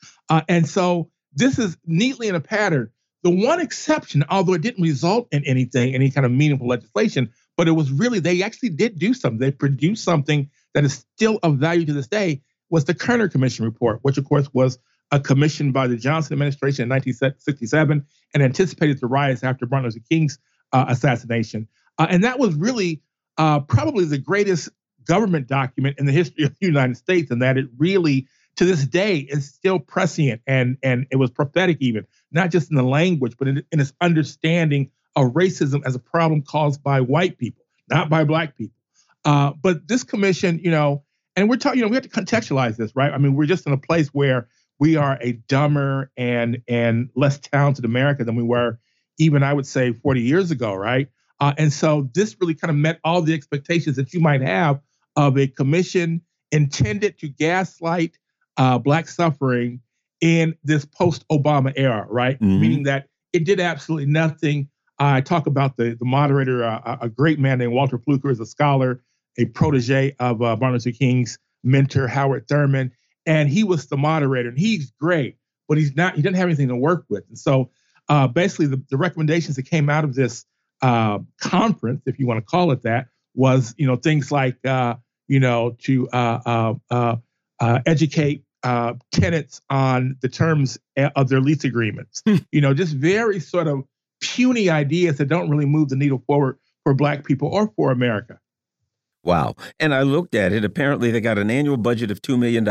Speaker 5: and so this is neatly in a pattern. The one exception, although it didn't result in anything, any kind of meaningful legislation, but it was really, they actually did do something. They produced something that is still of value to this day, was the Kerner Commission report, which of course was a commission by the Johnson administration in 1967 and anticipated the riots after Martin Luther King's uh, assassination. Uh, and that was really uh, probably the greatest government document in the history of the United States, and that it really to this day is still prescient and and it was prophetic even not just in the language but in, in its understanding of racism as a problem caused by white people not by black people. Uh, but this commission you know and we're talking you know we have to contextualize this right? I mean we're just in a place where we are a dumber and and less talented america than we were even i would say 40 years ago right? Uh, and so this really kind of met all the expectations that you might have of a commission intended to gaslight uh, black suffering in this post-Obama era, right? Mm-hmm. Meaning that it did absolutely nothing. I talk about the the moderator, uh, a great man named Walter Fluker, is a scholar, a protege of uh, Martin Luther King's mentor Howard Thurman, and he was the moderator, and he's great, but he's not. He doesn't have anything to work with, and so uh, basically the, the recommendations that came out of this uh, conference, if you want to call it that, was you know things like uh, you know to uh, uh, uh uh, educate uh, tenants on the terms of their lease agreements. Hmm. you know, just very sort of puny ideas that don't really move the needle forward for Black people or for America.
Speaker 1: Wow. And I looked at it. Apparently, they got an annual budget of $2 million.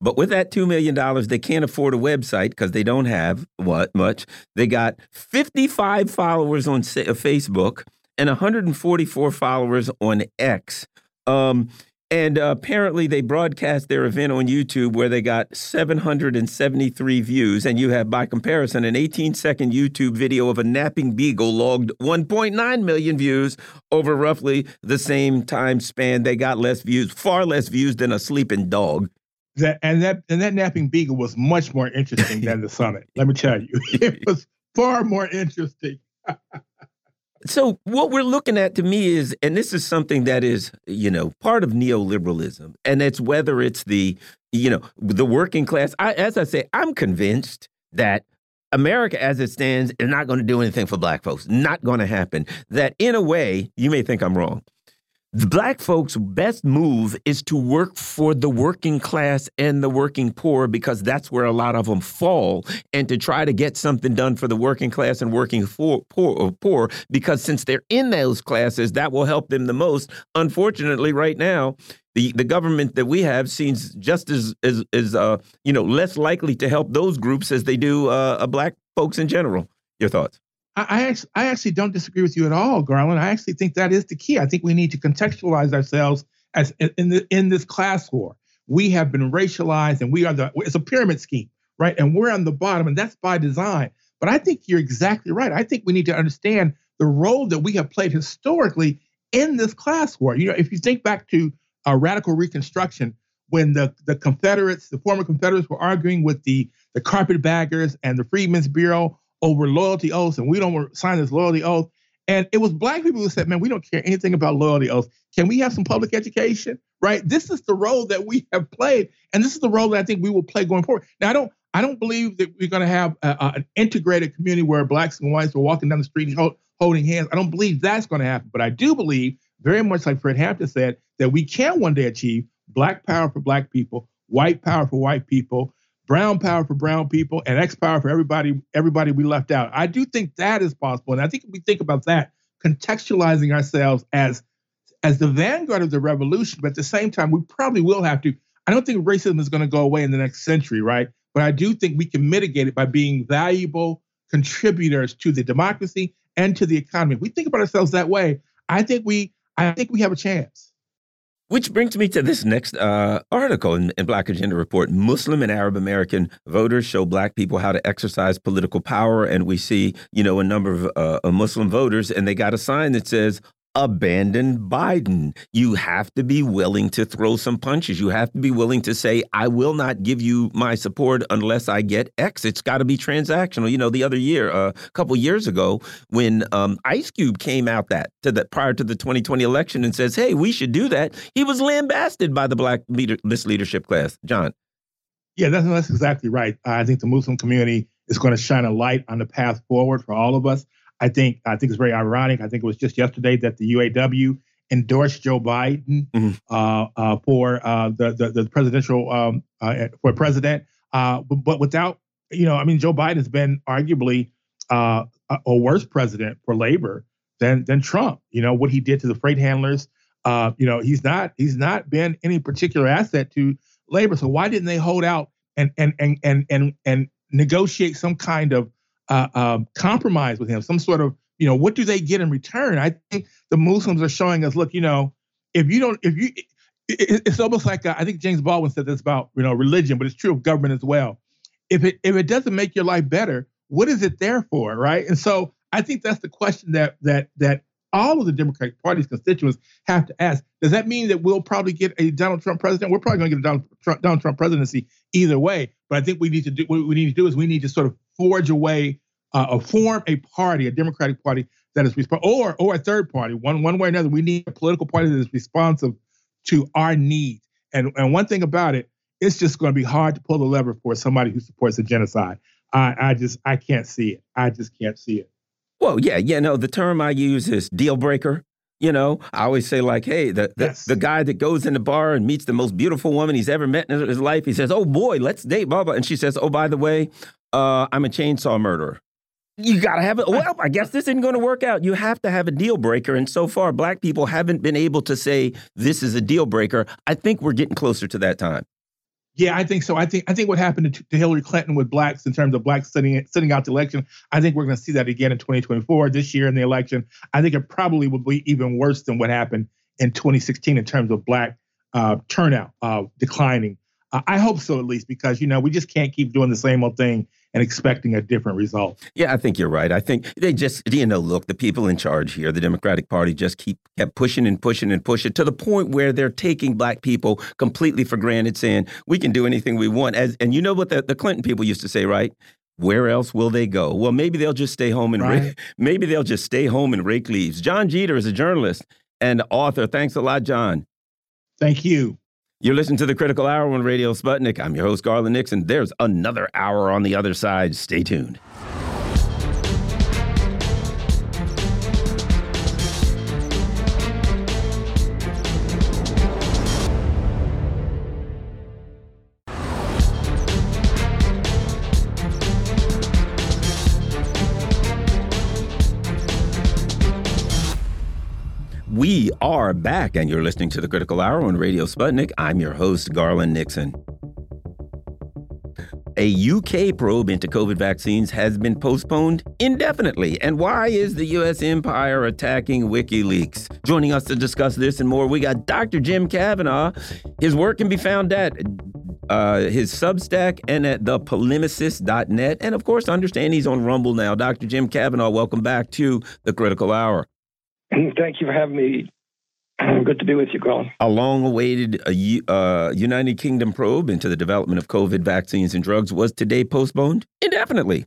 Speaker 1: But with that $2 million, they can't afford a website because they don't have what much. They got 55 followers on Facebook and 144 followers on X. Um, and uh, apparently, they broadcast their event on YouTube where they got 773 views. And you have, by comparison, an 18 second YouTube video of a napping beagle logged 1.9 million views over roughly the same time span. They got less views, far less views than a sleeping dog.
Speaker 5: That and that and that napping beagle was much more interesting than the summit. Let me tell you, it was far more interesting.
Speaker 1: So what we're looking at to me is, and this is something that is, you know, part of neoliberalism, and it's whether it's the, you know, the working class. I, as I say, I'm convinced that America, as it stands, is not going to do anything for Black folks. Not going to happen. That in a way, you may think I'm wrong. The black folks' best move is to work for the working class and the working poor because that's where a lot of them fall, and to try to get something done for the working class and working poor, poor, poor because since they're in those classes, that will help them the most. Unfortunately, right now, the the government that we have seems just as as, as uh, you know less likely to help those groups as they do uh, black folks in general. Your thoughts?
Speaker 5: I, I, actually, don't disagree with you at all, Garland. I actually think that is the key. I think we need to contextualize ourselves as in the, in this class war. We have been racialized, and we are the it's a pyramid scheme, right? And we're on the bottom, and that's by design. But I think you're exactly right. I think we need to understand the role that we have played historically in this class war. You know, if you think back to uh, radical Reconstruction, when the, the Confederates, the former Confederates, were arguing with the the carpetbaggers and the Freedmen's Bureau over loyalty oaths, and we don't sign this loyalty oath. And it was black people who said, man, we don't care anything about loyalty oaths. Can we have some public education? Right? This is the role that we have played, and this is the role that I think we will play going forward. Now, I don't, I don't believe that we're going to have a, a, an integrated community where blacks and whites are walking down the street hold, holding hands. I don't believe that's going to happen, but I do believe, very much like Fred Hampton said, that we can one day achieve black power for black people, white power for white people, brown power for brown people and X power for everybody, everybody we left out. I do think that is possible. And I think if we think about that, contextualizing ourselves as as the vanguard of the revolution, but at the same time, we probably will have to. I don't think racism is going to go away in the next century, right? But I do think we can mitigate it by being valuable contributors to the democracy and to the economy. If we think about ourselves that way, I think we I think we have a chance.
Speaker 1: Which brings me to this next uh, article in, in, Black Agenda Report. Muslim and Arab American voters show black people how to exercise political power. And we see, you know, a number of uh, Muslim voters, and they got a sign that says, abandon Biden. You have to be willing to throw some punches. You have to be willing to say, I will not give you my support unless I get X. It's got to be transactional. You know, the other year, uh, a couple years ago, when um, Ice Cube came out that to the prior to the 2020 election and says, "Hey, we should do that," he was lambasted by the black leader this leadership class. Jon.
Speaker 5: Yeah, that's that's exactly right. I think the Muslim community is going to shine a light on the path forward for all of us. I think I think it's very ironic. I think it was just yesterday that the UAW endorsed Joe Biden mm-hmm. uh, uh, for uh, the, the, the presidential um, uh, for president, uh, but, but, without you know, I mean, Joe Biden has been arguably uh, a, a worse president for labor than than Trump. You know what he did to the freight handlers. you know he's not he's not been any particular asset to labor. So why didn't they hold out and and and and and and negotiate some kind of uh, um, compromise with him, some sort of, you know, what do they get in return? I think the Muslims are showing us, look, you know, if you don't, if you, it, it's almost like uh, I think James Baldwin said this about, you know, religion, but it's true of government as well. If it if it doesn't make your life better, what is it there for, right? And so I think that's the question that that that all of the Democratic Party's constituents have to ask. Does that mean that we'll probably get a Donald Trump president? We're probably going to get a Donald Trump, Donald Trump presidency either way. But I think we need to do what we need to do is we need to sort of forge a way, uh, or form a party, a Democratic Party that is responsive, or or a third party, one one way or another. We need a political party that is responsive to our needs. And and one thing about it, it's just going to be hard to pull the lever for somebody who supports a genocide. I I just I can't see it. I just can't see it.
Speaker 1: Well, yeah, you know, the term I use is deal breaker. You know, I always say like, hey, the the, yes. the guy that goes in the bar and meets the most beautiful woman he's ever met in his life, he says, "Oh boy, let's date," blah blah, and she says, "Oh, by the way, uh, I'm a chainsaw murderer." You gotta have it. Well, I guess this isn't going to work out. You have to have a deal breaker, and so far, black people haven't been able to say this is a deal breaker. I think we're getting closer to that time.
Speaker 5: Yeah, I think so. I think I think what happened to, to Hillary Clinton with blacks in terms of blacks sitting sitting out the election, I think we're going to see that again in 2024 this year in the election. I think it probably will be even worse than what happened in 2016 in terms of black uh, turnout uh, declining. Uh, I hope so at least because you know we just can't keep doing the same old thing and expecting a different result.
Speaker 1: Yeah, I think you're right. I think they just, you know, look, the people in charge here, the Democratic Party, just keep kept pushing and pushing and pushing to the point where they're taking black people completely for granted, saying we can do anything we want. As and you know what the, the Clinton people used to say, right? Where else will they go? Well, maybe they'll just stay home and right. maybe they'll just stay home and rake leaves. Jon Jeter is a journalist and author. Thanks a lot, Jon.
Speaker 5: Thank you.
Speaker 1: You're listening to the Critical Hour on Radio Sputnik. I'm your host, Garland Nixon. There's another hour on the other side. Stay tuned. Are back, and you're listening to the Critical Hour on Radio Sputnik. I'm your host, Garland Nixon. A UK probe into COVID vaccines has been postponed indefinitely. And why is the U.S. empire attacking WikiLeaks? Joining us to discuss this and more, we got Dr. Jim Kavanagh. His work can be found at uh, his Substack and at thepolemicist.net. And of course, understand he's on Rumble now. Dr. Jim Kavanagh, welcome back to the Critical Hour.
Speaker 6: Thank you for having me. Good to be with you, Colin.
Speaker 1: A long awaited uh, uh, United Kingdom probe into the development of COVID vaccines and drugs was today postponed indefinitely.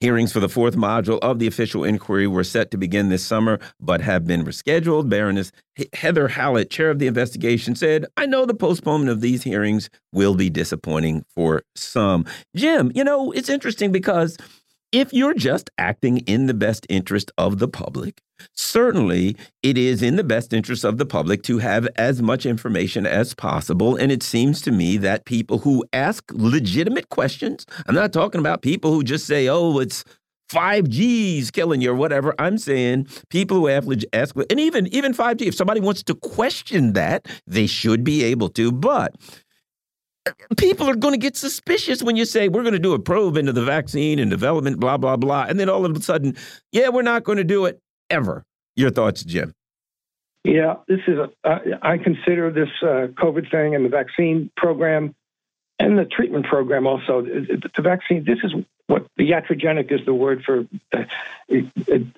Speaker 1: Hearings for the fourth module of the official inquiry were set to begin this summer, but have been rescheduled. Baroness Heather Hallett, chair of the investigation, said, I know the postponement of these hearings will be disappointing for some. Jim, you know, it's interesting because if you're just acting in the best interest of the public, certainly it is in the best interest of the public to have as much information as possible. And it seems to me that people who ask legitimate questions, I'm not talking about people who just say, oh, it's 5G's killing you or whatever. I'm saying people who have ask, and even even 5G, if somebody wants to question that, they should be able to. But people are going to get suspicious when you say we're going to do a probe into the vaccine and development, blah blah blah, and then all of a sudden, yeah, we're not going to do it ever. Your thoughts, Jim?
Speaker 6: Yeah, this is a. Uh, I consider this uh, COVID thing and the vaccine program and the treatment program also. The vaccine. This is what the iatrogenic is the word for a,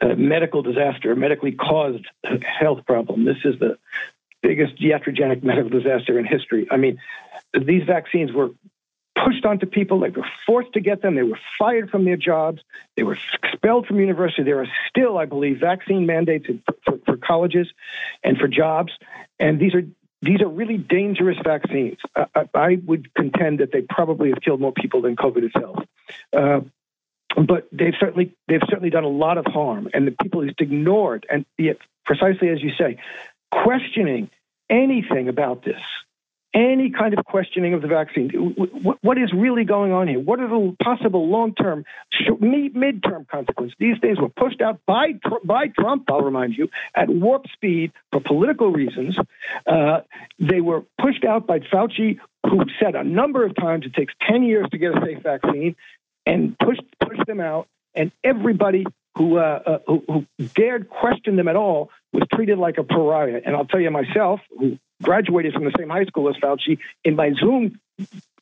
Speaker 6: a medical disaster, a medically caused health problem. This is the biggest iatrogenic medical disaster in history. I mean, these vaccines were pushed onto people. They were forced to get them. They were fired from their jobs. They were expelled from university. There are still, I believe, vaccine mandates for, for colleges and for jobs. And these are these are really dangerous vaccines. I, I, would contend that they probably have killed more people than COVID itself. Uh, but they've certainly they've certainly done a lot of harm, and the people just ignored. And yet, precisely as you say, questioning anything about this any kind of questioning of the vaccine. What is really going on here? What are the possible long-term, mid-term consequences? These things were pushed out by by Trump. I'll remind you at warp speed for political reasons. Uh, they were pushed out by Fauci, who said a number of times it takes ten years to get a safe vaccine, and pushed pushed them out. And everybody who, uh, uh, who, who dared question them at all was treated like a pariah. And I'll tell you myself, who graduated from the same high school as Fauci, in my Zoom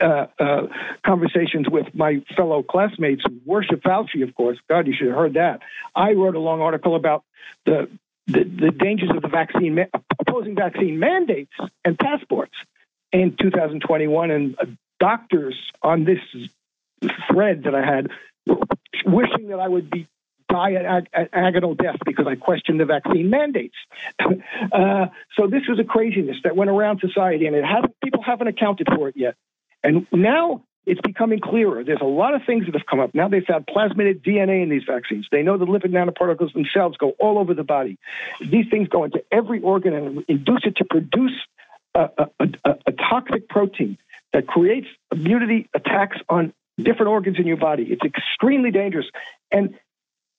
Speaker 6: uh, uh, conversations with my fellow classmates worship Fauci, of course. God, you should have heard that. I wrote a long article about the the, the dangers of the vaccine, opposing vaccine mandates and passports in 2021, and uh, doctors on this thread that I had wishing that I would be die at, at agonal death because I questioned the vaccine mandates. uh, so this was a craziness that went around society, and it hasn't, people haven't accounted for it yet. And now it's becoming clearer. There's a lot of things that have come up. Now they've found plasmid DNA in these vaccines. They know the lipid nanoparticles themselves go all over the body. These things go into every organ and induce it to produce a, a, a, a toxic protein that creates immunity attacks on different organs in your body. It's extremely dangerous. And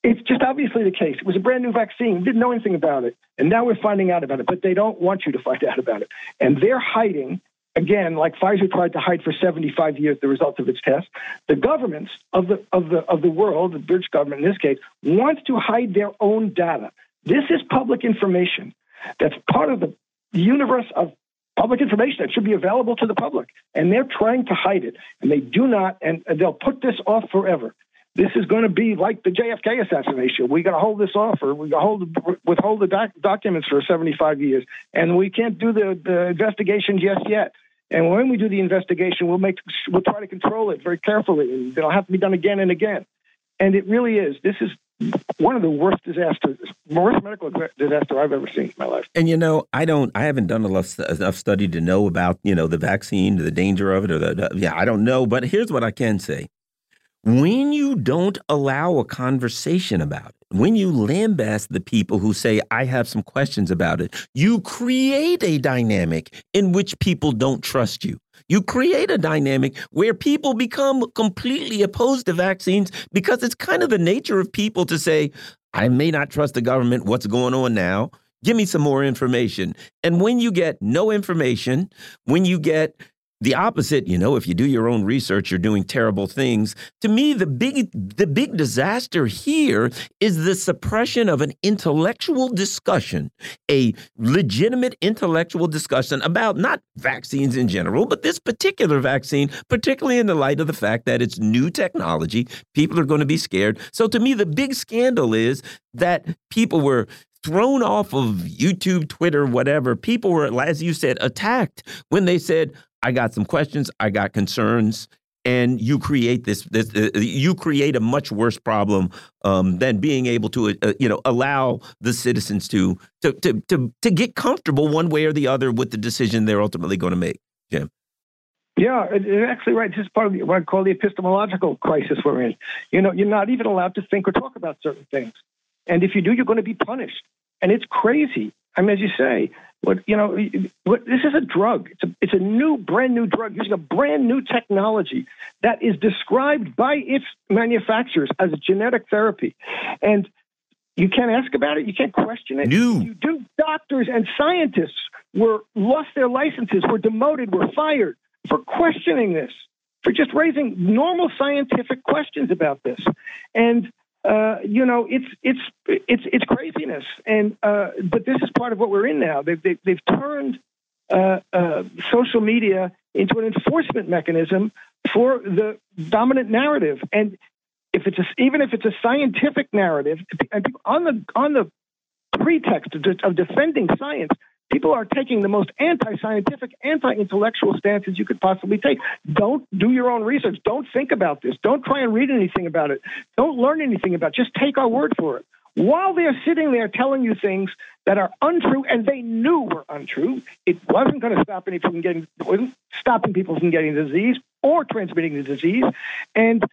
Speaker 6: it's just obviously the case. It was a brand new vaccine. We Didn't know anything about it. And now we're finding out about it, but they don't want you to find out about it. And they're hiding, again, like Pfizer tried to hide for 75 years the results of its test. The governments of the, of the, of the world, the British government in this case, wants to hide their own data. This is public information that's part of the universe of public information that should be available to the public. And they're trying to hide it. And they do not, and they'll put this off forever this is going to be like the JFK assassination. We got to hold this off, or we got to hold withhold the doc- documents for 75 years, and we can't do the, the investigation just yet. And when we do the investigation, we'll make we'll try to control it very carefully, and it'll have to be done again and again. And it really is. This is one of the worst disasters, worst medical disaster I've ever seen in my life.
Speaker 1: And you know, I don't, I haven't done enough enough study to know about you know the vaccine, the danger of it, or the, the yeah, I don't know. But here's what I can say: when you don't allow a conversation about it, when you lambast the people who say, I have some questions about it, you create a dynamic in which people don't trust you. You create a dynamic where people become completely opposed to vaccines because it's kind of the nature of people to say, I may not trust the government. What's going on now? Give me some more information. And when you get no information, when you get the opposite, you know, if you do your own research, you're doing terrible things. To me, the big the big disaster here is the suppression of an intellectual discussion, a legitimate intellectual discussion about not vaccines in general, but this particular vaccine, particularly in the light of the fact that it's new technology. People are going to be scared. So to me, the big scandal is that people were thrown off of YouTube, Twitter, whatever. People were, as you said, attacked when they said, I got some questions, I got concerns, and you create this, this uh, you create a much worse problem um, than being able to uh, you know allow the citizens to, to to to to get comfortable one way or the other with the decision they're ultimately going to make jim
Speaker 6: yeah, actually right. This is part of what I call the epistemological crisis we're in. You know, you're not even allowed to think or talk about certain things. And if you do, you're going to be punished. And it's crazy. I mean, as you say, what you know, what, this is a drug. It's a it's a new, brand new drug using a brand new technology that is described by its manufacturers as a genetic therapy, and you can't ask about it. You can't question it.
Speaker 1: New.
Speaker 6: You do. Doctors and scientists were lost their licenses, were demoted, were fired for questioning this, for just raising normal scientific questions about this, and uh, you know, it's it's it's it's craziness. And uh, but this is part of what we're in now. They've they've, they've turned uh, uh, social media into an enforcement mechanism for the dominant narrative. And if it's a, even if it's a scientific narrative, on the on the pretext of defending science, People are taking the most anti scientific, anti intellectual stances you could possibly take. Don't do your own research. Don't think about this. Don't try and read anything about it. Don't learn anything about it. Just take our word for it. While they're sitting there telling you things that are untrue and they knew were untrue, it wasn't going to stop any from getting, wasn't stopping people from getting the disease or transmitting the disease. And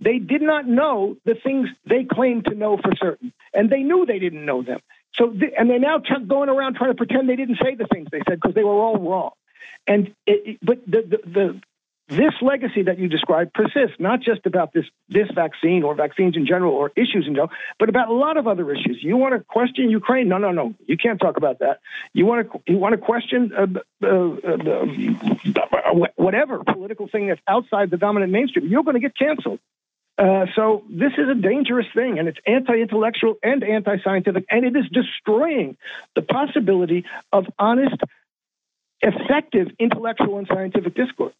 Speaker 6: they did not know the things they claimed to know for certain. And they knew they didn't know them. So, and they're now t- going around trying to pretend they didn't say the things they said because they were all wrong. And it, it, but the, the, the this legacy that you described persists, not just about this this vaccine or vaccines in general or issues in general, but about a lot of other issues. You want to question Ukraine? No, no, no. You can't talk about that. You want to you want to question uh, uh, uh, whatever political thing that's outside the dominant mainstream. You're going to get canceled. Uh, so this is a dangerous thing, and it's anti-intellectual and anti-scientific, and it is destroying the possibility of honest, effective intellectual and scientific discourse.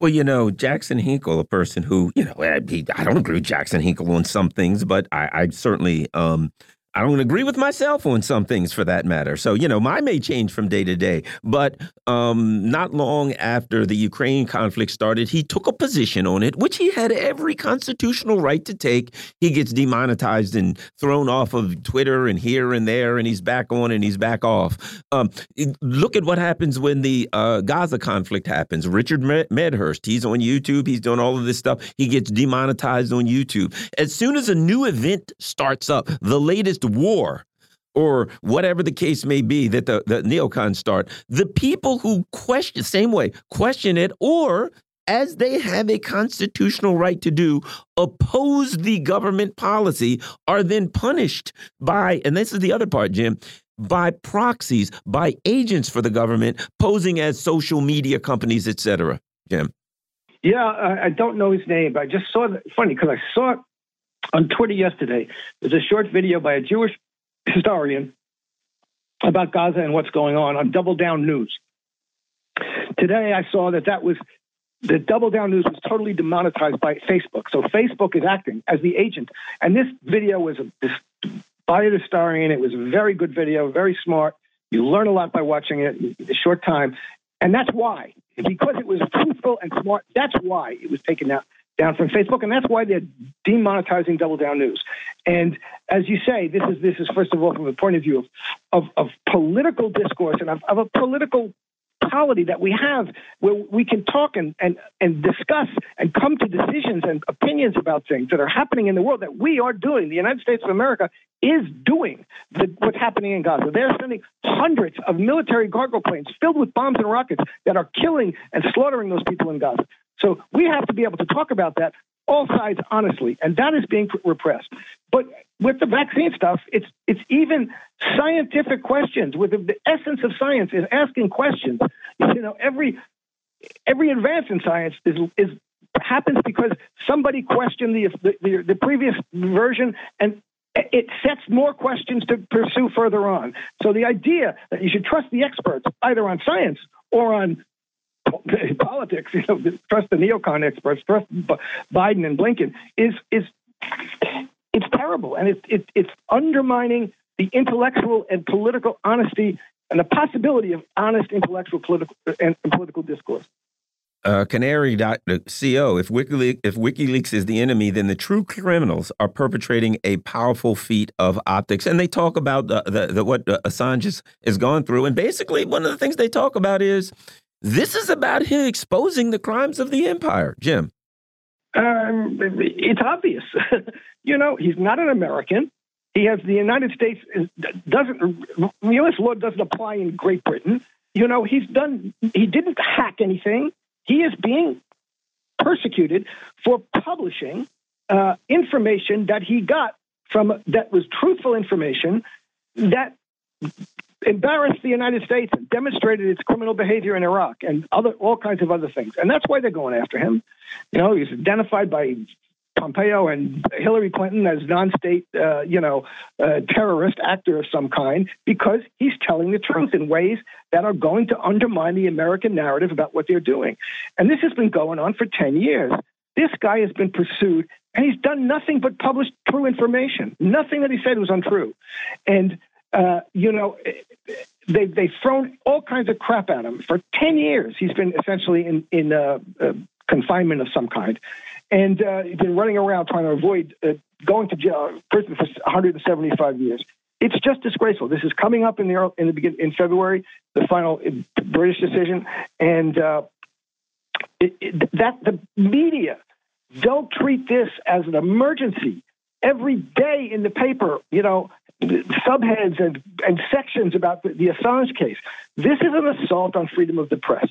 Speaker 1: Well, you know, Jackson Hinkle, a person who, you know, I, I don't agree with Jackson Hinkle on some things, but I, I certainly um, I don't agree with myself on some things for that matter. So, you know, mine may change from day to day. But um, not long after the Ukraine conflict started, he took a position on it, which he had every constitutional right to take. He gets demonetized and thrown off of Twitter and here and there, and he's back on and he's back off. Um, look at what happens when the uh, Gaza conflict happens. Richard Medhurst, he's on YouTube, he's doing all of this stuff. He gets demonetized on YouTube. As soon as a new event starts up, the latest war or whatever the case may be that the, the neocons start, the people who question, same way, question it, or as they have a constitutional right to do, oppose the government policy, are then punished by, and this is the other part, Jim, by proxies, by agents for the government posing as social media companies, etc. Jim.
Speaker 6: Yeah, I don't know his name, but I just saw it. Funny because I saw on Twitter yesterday. There's a short video by a Jewish historian about Gaza and what's going on on Double Down News. Today, I saw that that was the Double Down News was totally demonetized by Facebook. So Facebook is acting as the agent. And this video was a, this, by the historian. It was a very good video, very smart. You learn a lot by watching it in a short time. And that's why, because it was truthful and smart, that's why it was taken out down from Facebook, and that's why they're demonetizing Double Down News. And as you say, this is this is first of all from the point of view of of, of political discourse and of, of a political polity that we have where we can talk and, and, and discuss and come to decisions and opinions about things that are happening in the world that we are doing. The United States of America is doing the, what's happening in Gaza. They're sending hundreds of military cargo planes filled with bombs and rockets that are killing and slaughtering those people in Gaza. So we have to be able to talk about that all sides honestly, and that is being repressed. But with the vaccine stuff, it's it's even scientific questions. With the, the essence of science is asking questions. You know, every every advance in science is is happens because somebody questioned the the, the previous version and it sets more questions to pursue further on. So the idea that you should trust the experts either on science or on politics, you know, trust the neocon experts, trust Biden and Blinken is is it's terrible, and it's it, it's undermining the intellectual and political honesty and the possibility of honest intellectual political and political discourse
Speaker 1: uh, Canary.co. If WikiLeaks, if WikiLeaks is the enemy, then the true criminals are perpetrating a powerful feat of optics. And they talk about the, the, the what uh, Assange has, has gone through. And basically, one of the things they talk about is this is about him exposing the crimes of the empire. Jim.
Speaker 6: Um, it's obvious. you know, he's not an American. He has the United States doesn't U.S. law doesn't apply in Great Britain. You know, he's done. He didn't hack anything. He is being persecuted for publishing uh, information that he got from that was truthful information that embarrassed the United States and demonstrated its criminal behavior in Iraq and other all kinds of other things. And that's why they're going after him. You know, he's identified by Pompeo and Hillary Clinton as non-state, uh, you know, uh, terrorist actor of some kind because he's telling the truth in ways that are going to undermine the American narrative about what they're doing. And this has been going on for 10 years. This guy has been pursued and he's done nothing but publish true information. Nothing that he said was untrue. And, uh, you know, they, they've thrown all kinds of crap at him. For 10 years, he's been essentially in, in uh, uh, confinement of some kind and uh, he's been running around trying to avoid uh, going to jail, prison for 175 years. It's just disgraceful. This is coming up in the in the begin, in February, the final British decision, and uh, it, it, that the media don't treat this as an emergency. Every day in the paper, you know, subheads and, and sections about the, the Assange case. This is an assault on freedom of the press,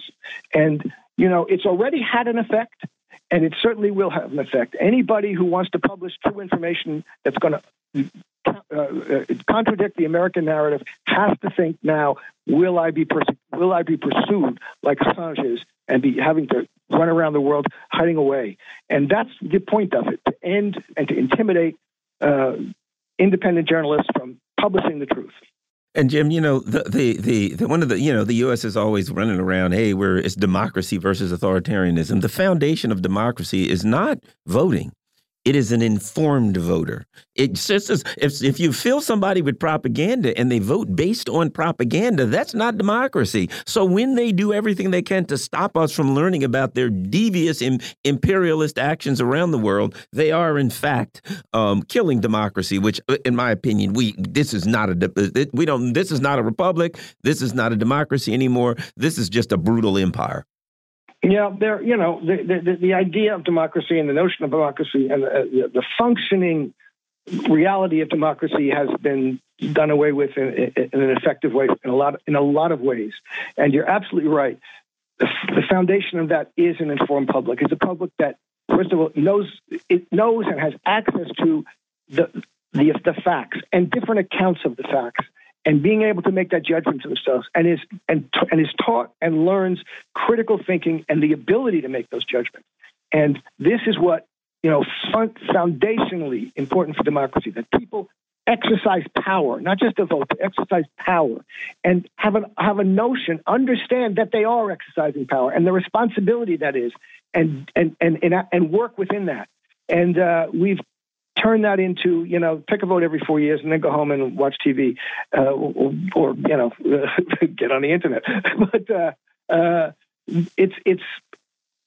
Speaker 6: and you know, it's already had an effect and it certainly will have an effect. Anybody who wants to publish true information that's going to uh, uh, contradict the American narrative has to think now: Will I be pers- will I be pursued like Assange is and be having to run around the world hiding away? And that's the point of it: to end and to intimidate uh, independent journalists from publishing the truth.
Speaker 1: And Jim, you know, the, the, the, the, one of the, you know, the U.S. is always running around, hey, we're, it's democracy versus authoritarianism. The foundation of democracy is not voting. It is an informed voter. It's just as if, if you fill somebody with propaganda and they vote based on propaganda, that's not democracy. So when they do everything they can to stop us from learning about their devious Im imperialist actions around the world, they are in fact um, killing democracy. Which, uh, in my opinion, we this is not a uh, we don't this is not a republic. This is not a democracy anymore. This is just a brutal empire.
Speaker 6: Yeah, there. You know, the, the the idea of democracy and the notion of democracy and uh, the, the functioning reality of democracy has been done away with in, in, an effective way in a lot in a lot of ways. And you're absolutely right. The, the foundation of that is an informed public. It's a public that, first of all, knows it knows and has access to the the, the facts and different accounts of the facts and being able to make that judgment for themselves and is and and is taught and learns critical thinking and the ability to make those judgments. And this is what you know foundationally important for democracy that people exercise power, not just a vote, but exercise power, and have a have a notion, understand that they are exercising power and the responsibility that is, and and and and, and work within that. And uh, we've turn that into you know pick a vote every four years and then go home and watch TV uh, or, you know get on the internet. but uh, uh, it's it's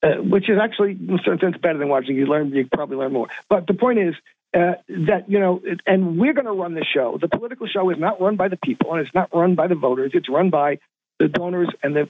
Speaker 6: uh, which is actually in a certain sense better than watching. You learn you probably learn more. But the point is. Uh, that you know, and we're going to run the show. The political show is not run by the people, and it's not run by the voters. It's run by the donors and the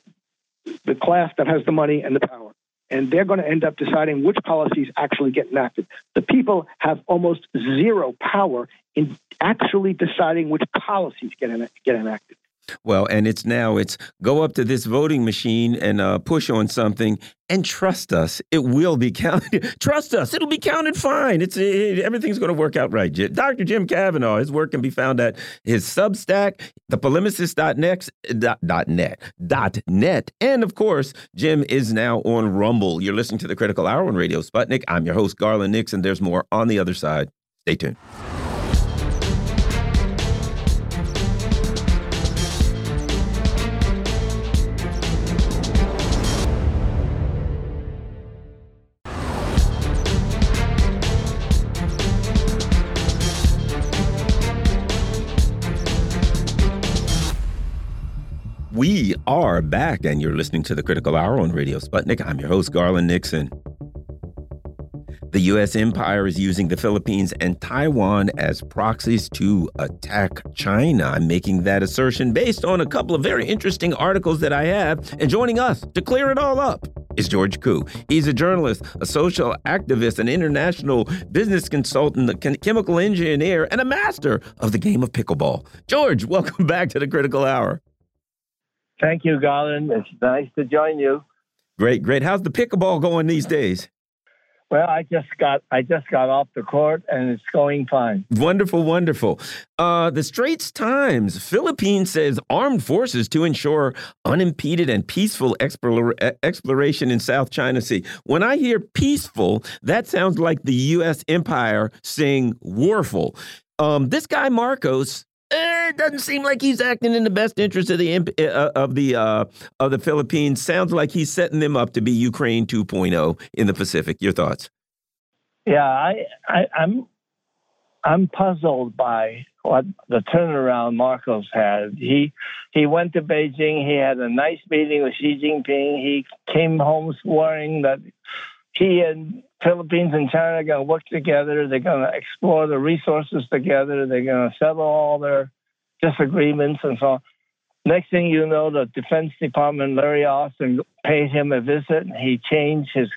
Speaker 6: the class that has the money and the power and they're going to end up deciding which policies actually get enacted. The people have almost zero power in actually deciding which policies get, get enacted.
Speaker 1: Well, and it's now it's go up to this voting machine and uh, push on something and trust us, it will be counted. trust us, it'll be counted fine. It's it, everything's going to work out right. Dr. Jim Kavanagh, his work can be found at his Substack, thepolemicist.net, dot, net, dot net, and of course, Jim is now on Rumble. You're listening to the Critical Hour on Radio Sputnik. I'm your host, Garland Nixon. There's more on the other side. Stay tuned. We are back, and you're listening to the Critical Hour on Radio Sputnik. I'm your host, Garland Nixon. The U.S. empire is using the Philippines and Taiwan as proxies to attack China. I'm making that assertion based on a couple of very interesting articles that I have. And joining us to clear it all up is George Koo. He's a journalist, a social activist, an international business consultant, a chemical engineer, and a master of the game of pickleball. George, welcome back to the Critical Hour.
Speaker 7: Thank you, Garland. It's nice to join you.
Speaker 1: Great, great. How's the pickleball going these days?
Speaker 7: Well, I just got I just got off the court and it's going fine.
Speaker 1: Wonderful, wonderful. Uh, the Straits Times, Philippines says armed forces to ensure unimpeded and peaceful exploration in South China Sea. When I hear peaceful, that sounds like the U.S. empire saying warful. Um, this guy Marcos eh, it doesn't seem like he's acting in the best interest of the uh, of the uh, of the Philippines. Sounds like he's setting them up to be Ukraine 2.0 in the Pacific. Your thoughts?
Speaker 7: Yeah, I, I I'm I'm puzzled by what the turnaround Marcos had. He he went to Beijing. He had a nice meeting with Xi Jinping. He came home swearing that he and Philippines and China are going to work together. They're going to explore the resources together. They're going to settle all their disagreements and so on. Next thing you know, the Defense Department, Larry Austin, paid him a visit. and He changed his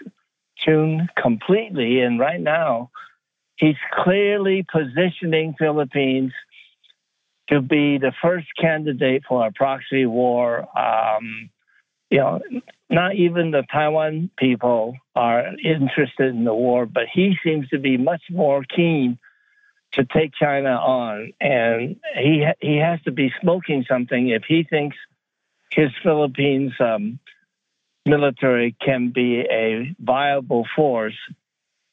Speaker 7: tune completely. And right now, he's clearly positioning Philippines to be the first candidate for a proxy war. Um, you know, not even the Taiwan people are interested in the war, but he seems to be much more keen to take China on, and he he has to be smoking something if he thinks his Philippines um, military can be a viable force,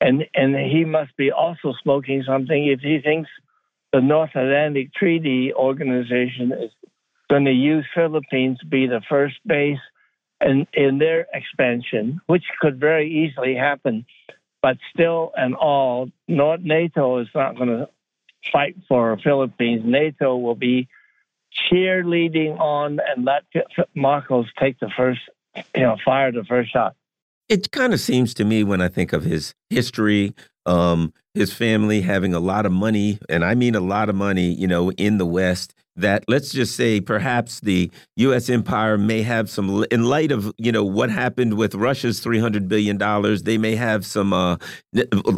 Speaker 7: and and he must be also smoking something if he thinks the North Atlantic Treaty Organization is going to use Philippines to be the first base in, in their expansion, which could very easily happen. But still and all, NATO is not going to fight for Philippines. NATO will be cheerleading on and let Marcos take the first, you know, fire the first shot.
Speaker 1: It kind of seems to me when I think of his history, um, his family having a lot of money, and I mean a lot of money, you know, in the West that let's just say perhaps the U.S. empire may have some, in light of you know what happened with Russia's three hundred billion dollars, they may have some. Uh,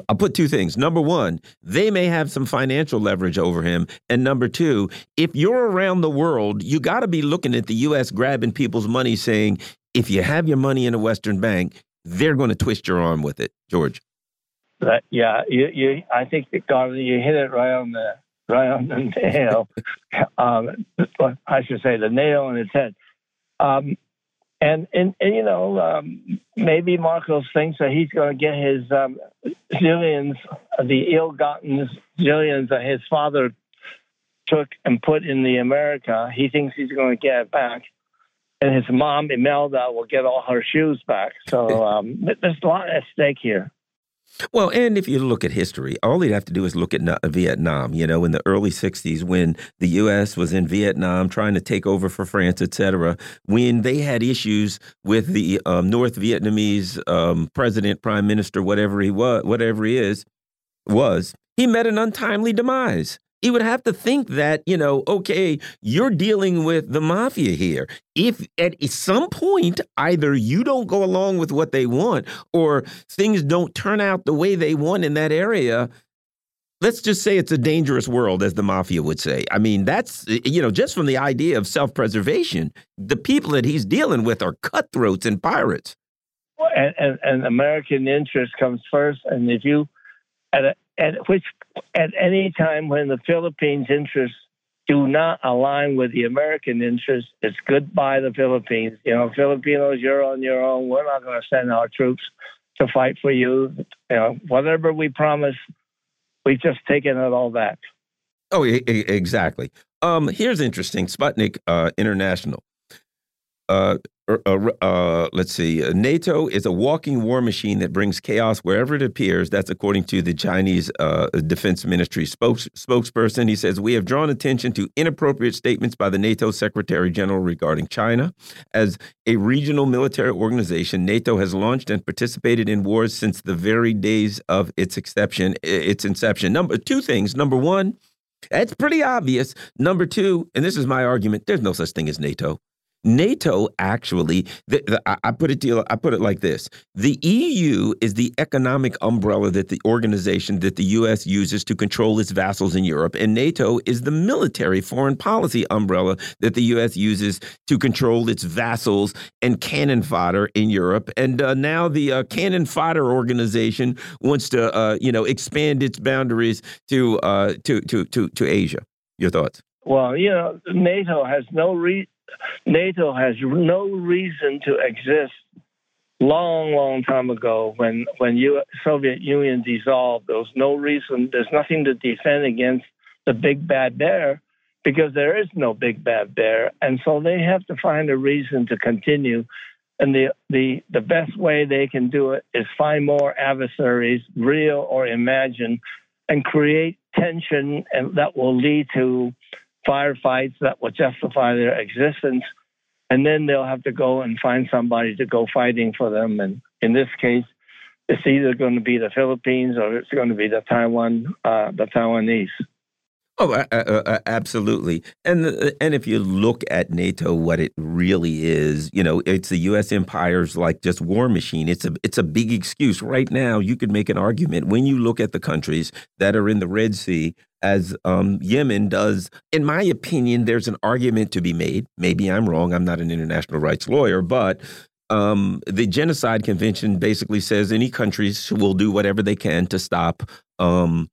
Speaker 1: I'll put two things. Number one, they may have some financial leverage over him, and number two, if you're around the world, you got to be looking at the U.S. grabbing people's money, saying if you have your money in a Western bank, they're going to twist your arm with it, George.
Speaker 7: That, yeah, you, you, I think God, you hit it right on the right on the nail. um, I should say the nail on its head. Um, and, and, and you know um, maybe Marcos thinks that he's going to get his um, zillions, the ill-gotten zillions that his father took and put in the America. He thinks he's going to get it back, and his mom Imelda will get all her shoes back. So um, there's a lot at stake here.
Speaker 1: Well, and if you look at history, all you'd have to do is look at Vietnam. You know, in the early '60s, when the U.S. was in Vietnam trying to take over for France, et cetera, when they had issues with the um, North Vietnamese um, president, prime minister, whatever he was, whatever he is, was he met an untimely demise he would have to think that, you know, okay, you're dealing with the mafia here. If at some point either you don't go along with what they want or things don't turn out the way they want in that area, let's just say it's a dangerous world, as the mafia would say. I mean, that's, you know, just from the idea of self preservation, the people that he's dealing with are cutthroats and pirates.
Speaker 7: And, and, and American interest comes first. And if you, at, a, at which, at any time when the Philippines' interests do not align with the American interests, it's goodbye the Philippines. You know, Filipinos, you're on your own. We're not going to send our troops to fight for you. You know, whatever we promise we've just taken it all back.
Speaker 1: Oh, exactly. Um, here's interesting. Sputnik uh, International. Uh, uh, uh, let's see. Uh, NATO is a walking war machine that brings chaos wherever it appears. That's according to the Chinese uh, Defense Ministry spokes spokesperson. He says we have drawn attention to inappropriate statements by the NATO Secretary General regarding China. As a regional military organization, NATO has launched and participated in wars since the very days of its exception. Its inception. Number two things. Number one. That's pretty obvious. Number two, and this is my argument: there's no such thing as NATO. NATO actually, the, the, I put it to, I put it like this: the EU is the economic umbrella that the organization that the U.S. uses to control its vassals in Europe, and NATO is the military foreign policy umbrella that the U.S. uses to control its vassals and cannon fodder in Europe. And uh, now the uh, cannon fodder organization wants to, uh, you know, expand its boundaries to uh, to to to to Asia. Your thoughts?
Speaker 7: Well, you know, NATO has no re NATO has no reason to exist. Long, long time ago, when when U- Soviet Union dissolved, there was no reason. There's nothing to defend against the big bad bear because there is no big bad bear, and so they have to find a reason to continue. And the the the best way they can do it is find more adversaries, real or imagined, and create tension, and that will lead to firefights that will justify their existence. And then they'll have to go and find somebody to go fighting for them. And in this case, it's either going to be the Philippines or it's going to be the Taiwan, uh, the Taiwanese.
Speaker 1: Oh, uh, uh, absolutely. And and if you look at NATO, what it really is, you know, it's the U.S. empire's like just war machine. It's a it's a big excuse right now. You could make an argument when you look at the countries that are in the Red Sea, as um, Yemen does. In my opinion, there's an argument to be made. Maybe I'm wrong. I'm not an international rights lawyer, but um, the Genocide Convention basically says any countries will do whatever they can to stop um,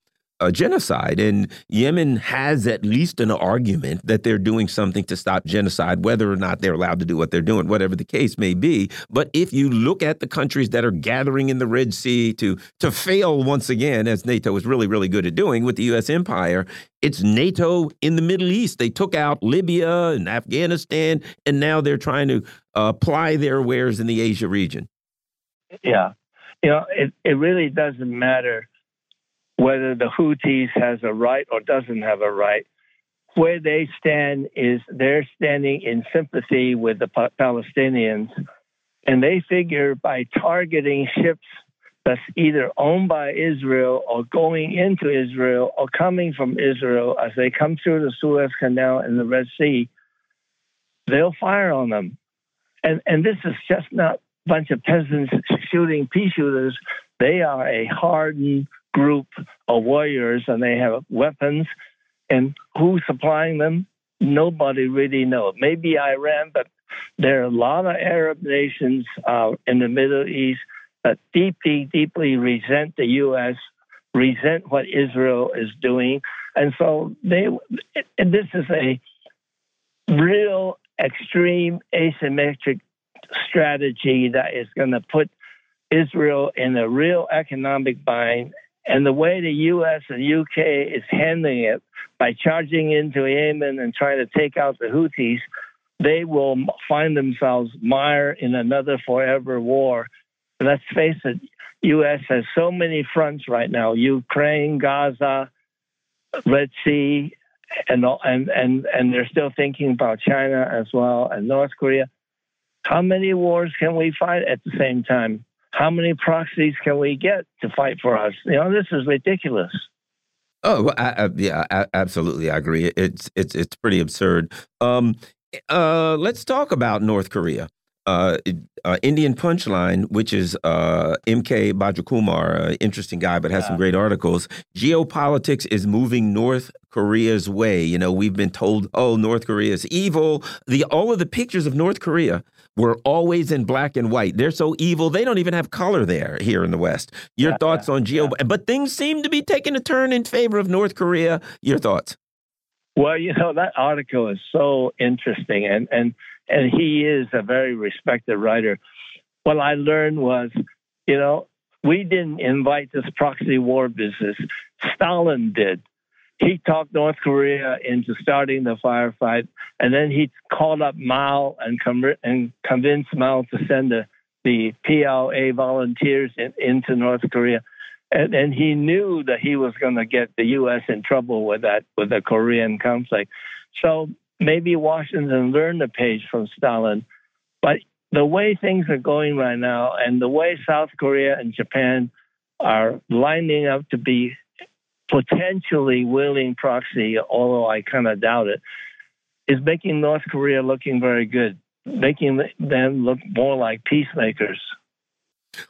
Speaker 1: a genocide. And Yemen has at least an argument that they're doing something to stop genocide, whether or not they're allowed to do what they're doing, whatever the case may be. But if you look at the countries that are gathering in the Red Sea to to fail once again, as NATO is really, really good at doing with the U.S. empire, it's NATO in the Middle East. They took out Libya and Afghanistan, and now they're trying to uh, apply their wares in the Asia region.
Speaker 7: Yeah. You know, it, it really doesn't matter whether the Houthis has a right or doesn't have a right. Where they stand is they're standing in sympathy with the Palestinians, and they figure by targeting ships that's either owned by Israel or going into Israel or coming from Israel as they come through the Suez Canal and the Red Sea, they'll fire on them. And and this is just not a bunch of peasants shooting pea shooters. They are a hardened group of warriors and they have weapons. And who's supplying them? Nobody really knows. Maybe Iran, but there are a lot of Arab nations uh, in the Middle East that deeply, deeply resent the U.S., resent what Israel is doing. And so they, and this is a real extreme asymmetric strategy that is going to put Israel in a real economic bind and the way the U.S. and UK is handling it by charging into Yemen and trying to take out the Houthis, they will find themselves mired in another forever war. Let's face it, U.S. has so many fronts right now: Ukraine, Gaza, Red Sea, and and and and they're still thinking about China as well and North Korea. How many wars can we fight at the same time? How many proxies can we get to fight for us? You know, this is ridiculous.
Speaker 1: Oh, I, I, yeah, I, absolutely, I agree. It's it's it's pretty absurd. Um, uh, let's talk about North Korea. uh, uh, Indian Punchline, which is uh, MK Bhadrakumar, interesting guy, but has yeah. some great articles. Geopolitics is moving North Korea's way. You know, we've been told, oh, North Korea is evil. The all of the pictures of North Korea were always in black and white. They're so evil they don't even have color there here in the West. Your yeah, thoughts yeah, on geo? But things seem to be taking a turn in favor of North Korea. Your thoughts?
Speaker 7: Well, you know that article is so interesting, and and and he is a very respected writer. What I learned was, you know, we didn't invite this proxy war business. Stalin did. He talked North Korea into starting the firefight, and then he called up Mao and, com- and convinced Mao to send the, the PLA volunteers in, into North Korea. And, and he knew that he was going to get the U.S. in trouble with that, with the Korean conflict. So maybe Washington learned a page from Stalin, but the way things are going right now and the way South Korea and Japan are lining up to be potentially willing proxy, although I kind of doubt it, is making North Korea looking very good, making them look more like peacemakers.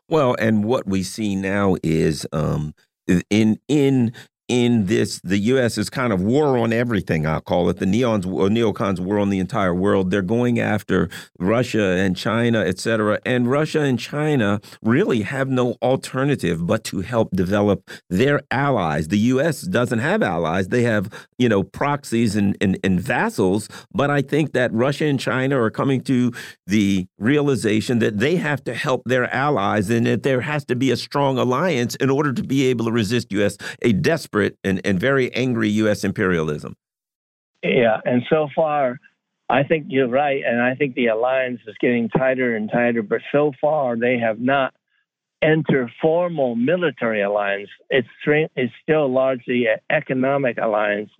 Speaker 1: Well, and what we see now is um, in in in this, the U.S. is kind of war on everything. I'll call it the neons, or neocons war on the entire world. They're going after Russia and China, et cetera. And Russia and China really have no alternative but to help develop their allies. The U.S. doesn't have allies; they have, you know, proxies and, and, and vassals. But I think that Russia and China are coming to the realization that they have to help their allies, and that there has to be a strong alliance in order to be able to resist U.S. a desperate and, and very angry U.S. imperialism.
Speaker 7: Yeah, and so far, I think you're right, and I think the alliance is getting tighter and tighter. But so far, they have not entered formal military alliance. It's it's still largely an economic alliance,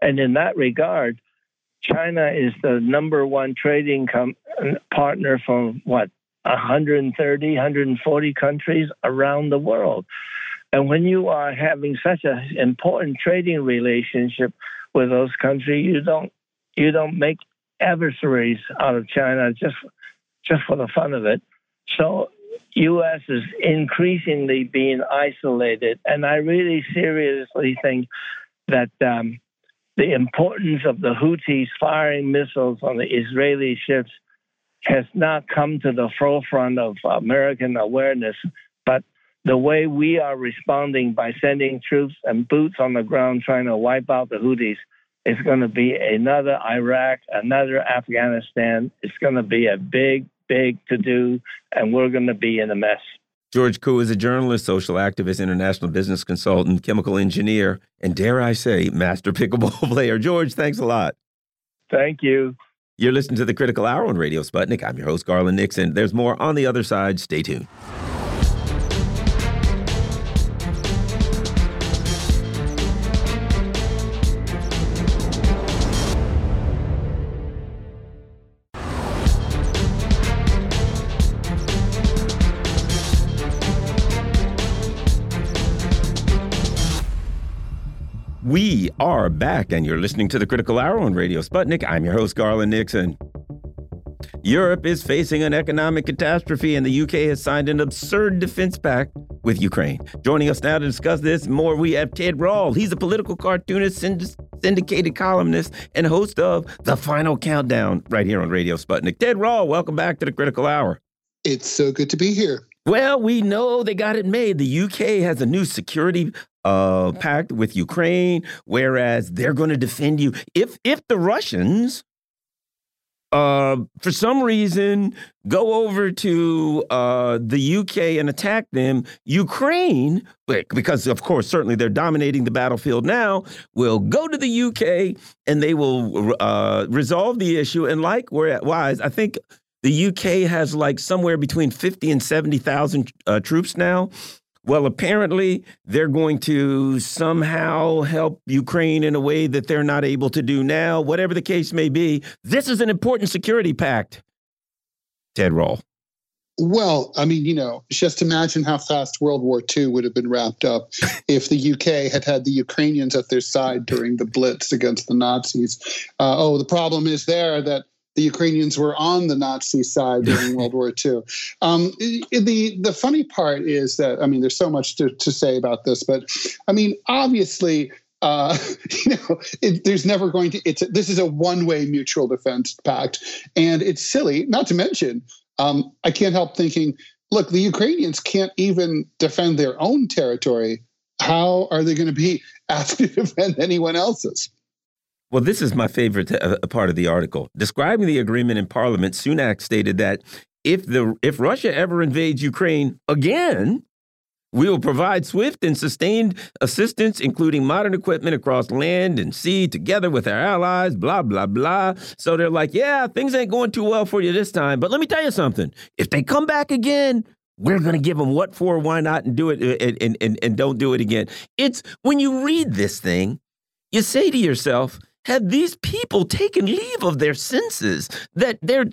Speaker 7: and in that regard, China is the number one trading partner from what 130, 140 countries around the world. And when you are having such an important trading relationship with those countries, you don't you don't make adversaries out of China just just for the fun of it. So U.S. is increasingly being isolated, and I really seriously think that um, the importance of the Houthis firing missiles on the Israeli ships has not come to the forefront of American awareness. The way we are responding by sending troops and boots on the ground trying to wipe out the Houthis is going to be another Iraq, another Afghanistan. It's going to be a big, big to do, and we're going to be in a mess.
Speaker 1: George Koo is a journalist, social activist, international business consultant, chemical engineer, and dare I say, master pickleball player. George, thanks a lot.
Speaker 7: Thank you.
Speaker 1: You're listening to the Critical Hour on Radio Sputnik. I'm your host, Garland Nixon. There's more on the other side. Stay tuned. Are back, and you're listening to the Critical Hour on Radio Sputnik. I'm your host, Garland Nixon. Europe is facing an economic catastrophe, and the UK has signed an absurd defense pact with Ukraine. Joining us now to discuss this more, we have Ted Rall. He's a political cartoonist, syndicated columnist, and host of The Final Countdown right here on Radio Sputnik. Ted Rall, welcome back to the Critical Hour.
Speaker 8: It's so good to be here.
Speaker 1: Well, we know they got it made. The UK has a new security uh, pact with Ukraine, whereas they're going to defend you. If if the Russians, uh, for some reason, go over to uh, the UK and attack them, Ukraine, because of course, certainly they're dominating the battlefield now, will go to the UK and they will uh, resolve the issue. And likewise, I think the UK has like somewhere between 50 and 70,000 uh, troops now. Well, apparently, they're going to somehow help Ukraine in a way that they're not able to do now. Whatever the case may be, this is an important security pact. Ted Rall.
Speaker 8: Well, I mean, you know, just imagine how fast World War II would have been wrapped up if the UK had had the Ukrainians at their side during the Blitz against the Nazis. Uh, oh, the problem is there that the Ukrainians were on the Nazi side during World War II. Um, the the funny part is that I mean, there's so much to, to say about this, but I mean, obviously. Uh, you know, it, there's never going to. It's a, this is a one-way mutual defense pact, and it's silly. Not to mention, um, I can't help thinking, look, the Ukrainians can't even defend their own territory. How are they going to be asked to defend anyone else's?
Speaker 1: Well, this is my favorite uh, part of the article. Describing the agreement in Parliament, Sunak stated that if the if Russia ever invades Ukraine again, we will provide swift and sustained assistance, including modern equipment across land and sea, together with our allies, blah, blah, blah. So they're like, yeah, things ain't going too well for you this time. But let me tell you something if they come back again, we're going to give them what for, why not, and do it and, and, and, and don't do it again. It's when you read this thing, you say to yourself, have these people taken leave of their senses that they're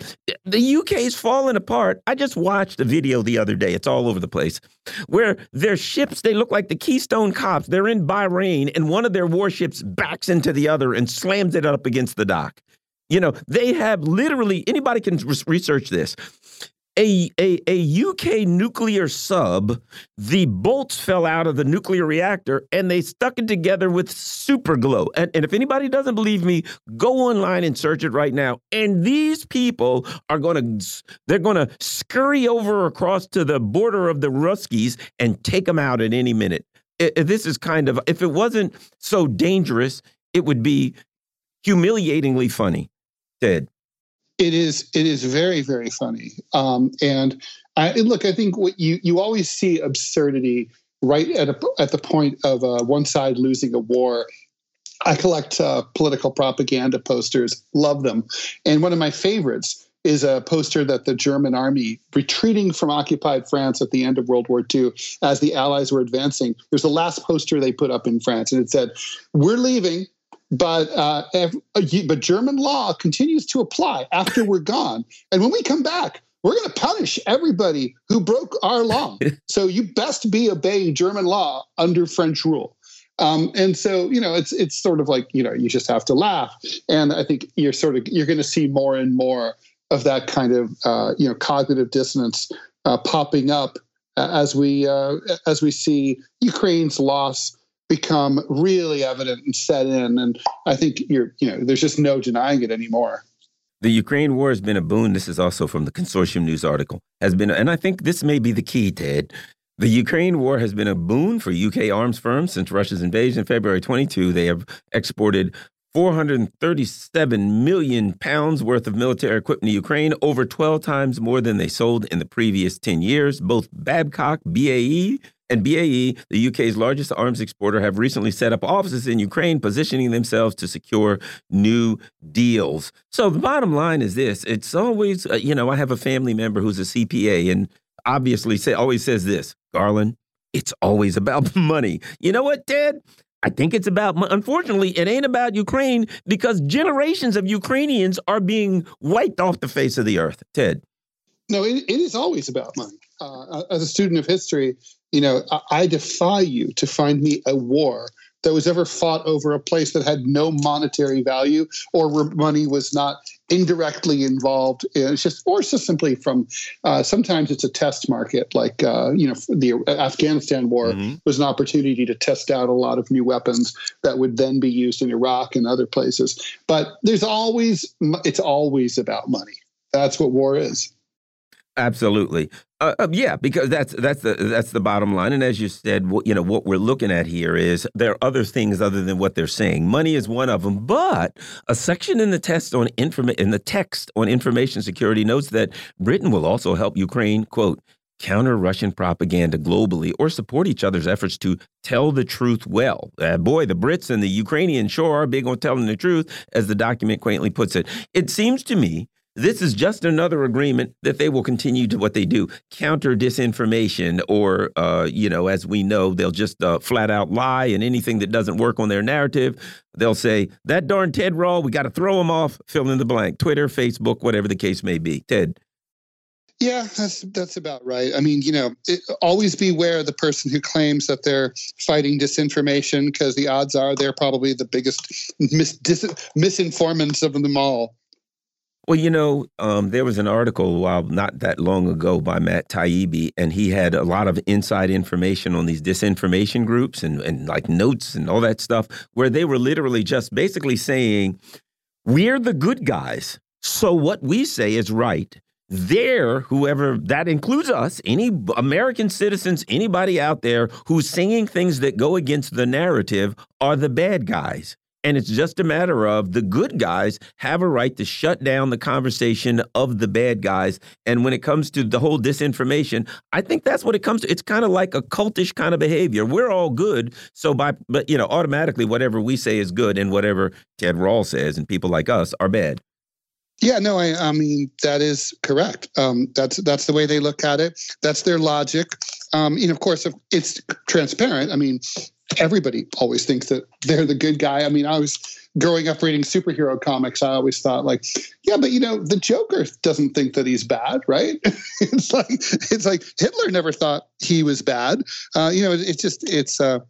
Speaker 1: the UK's falling apart. I just watched a video the other day. It's all over the place where their ships they look like the Keystone Cops. They're in Bahrain and one of their warships backs into the other and slams it up against the dock. You know, they have literally anybody can research this a, a, a UK nuclear sub, the bolts fell out of the nuclear reactor and they stuck it together with super glue. And, and if anybody doesn't believe me, go online and search it right now. And these people are going to, they're going to scurry over across to the border of the Ruskies and take them out at any minute. It, this is kind of, if it wasn't so dangerous, it would be humiliatingly funny. Ted.
Speaker 8: It is. It is very, very funny. Um, and I, look, I think what you you always see absurdity right at a, at the point of uh, one side losing a war. I collect uh, political propaganda posters, love them, and one of my favorites is a poster that the German army retreating from occupied France at the end of World War II as the Allies were advancing. There's the last poster they put up in France, and it said, "We're leaving but uh, if, uh, but German law continues to apply after we're gone. And when we come back, we're going to punish everybody who broke our law. so you best be obeying German law under French rule. Um, and so you know it's it's sort of like you know you just have to laugh. And I think you're sort of you're going to see more and more of that kind of uh, you know cognitive dissonance uh, popping up as we uh, as we see Ukraine's loss become really evident and set in. And I think you're, you know, there's just no denying it anymore.
Speaker 1: The Ukraine war has been a boon. This is also from the Consortium News article. Has been, and I think this may be the key, Ted. The Ukraine war has been a boon for UK arms firms since Russia's invasion in February 22. They have exported 437 million pounds worth of military equipment to Ukraine, over 12 times more than they sold in the previous 10 years. Both Babcock, BAE, and BAE, the UK's largest arms exporter, have recently set up offices in Ukraine, positioning themselves to secure new deals. So the bottom line is this: it's always, uh, you know, I have a family member who's a CPA, and obviously say always says this, Garland, it's always about money. You know what, Ted? I think it's about, unfortunately, it ain't about Ukraine because generations of Ukrainians are being wiped off the face of the earth. Ted.
Speaker 8: No, it, it is always about money. Uh, as a student of history, you know, I, I defy you to find me a war that was ever fought over a place that had no monetary value or where money was not indirectly involved. It's just, or it's just simply from. Uh, sometimes it's a test market, like uh, you know, the Afghanistan war mm-hmm. was an opportunity to test out a lot of new weapons that would then be used in Iraq and other places. But there's always, it's always about money. That's what war is.
Speaker 1: Absolutely. Uh, uh, yeah, because that's that's the that's the bottom line. And as you said, what, you know what we're looking at here is there are other things other than what they're saying. Money is one of them, but a section in the test on in the text on information security notes that Britain will also help Ukraine quote counter Russian propaganda globally or support each other's efforts to tell the truth well. Uh, boy, the Brits and the Ukrainians sure are big on telling the truth, as the document quaintly puts it. It seems to me this is just another agreement that they will continue to what they do counter disinformation, or, uh, you know, as we know, they'll just uh, flat out lie and anything that doesn't work on their narrative, they'll say, that darn Ted Rall, we got to throw him off, fill in the blank. Twitter, Facebook, whatever the case may be. Ted.
Speaker 8: Yeah, that's that's about right. I mean, you know, it, always beware the person who claims that they're fighting disinformation because the odds are they're probably the biggest mis, dis, misinformants of them all.
Speaker 1: Well, you know, um, there was an article a while not that long ago by Matt Taibbi, and he had a lot of inside information on these disinformation groups and, and like notes and all that stuff, where they were literally just basically saying, We're the good guys. So what we say is right. There, whoever that includes us, any American citizens, anybody out there who's saying things that go against the narrative are the bad guys. And it's just a matter of the good guys have a right to shut down the conversation of the bad guys. And when it comes to the whole disinformation, I think that's what it comes to. It's kind of like a cultish kind of behavior. We're all good. So by but you know, automatically whatever we say is good and whatever Ted Rall says and people like us are bad.
Speaker 8: Yeah, no, I, I mean that is correct. Um, that's that's the way they look at it. That's their logic. Um, and of course, it's transparent. I mean, everybody always thinks that they're the good guy. I mean, I was growing up reading superhero comics. I always thought like, yeah, but you know, the Joker doesn't think that he's bad, right? it's like it's like Hitler never thought he was bad. Uh, you know, it, it's just it's. Uh,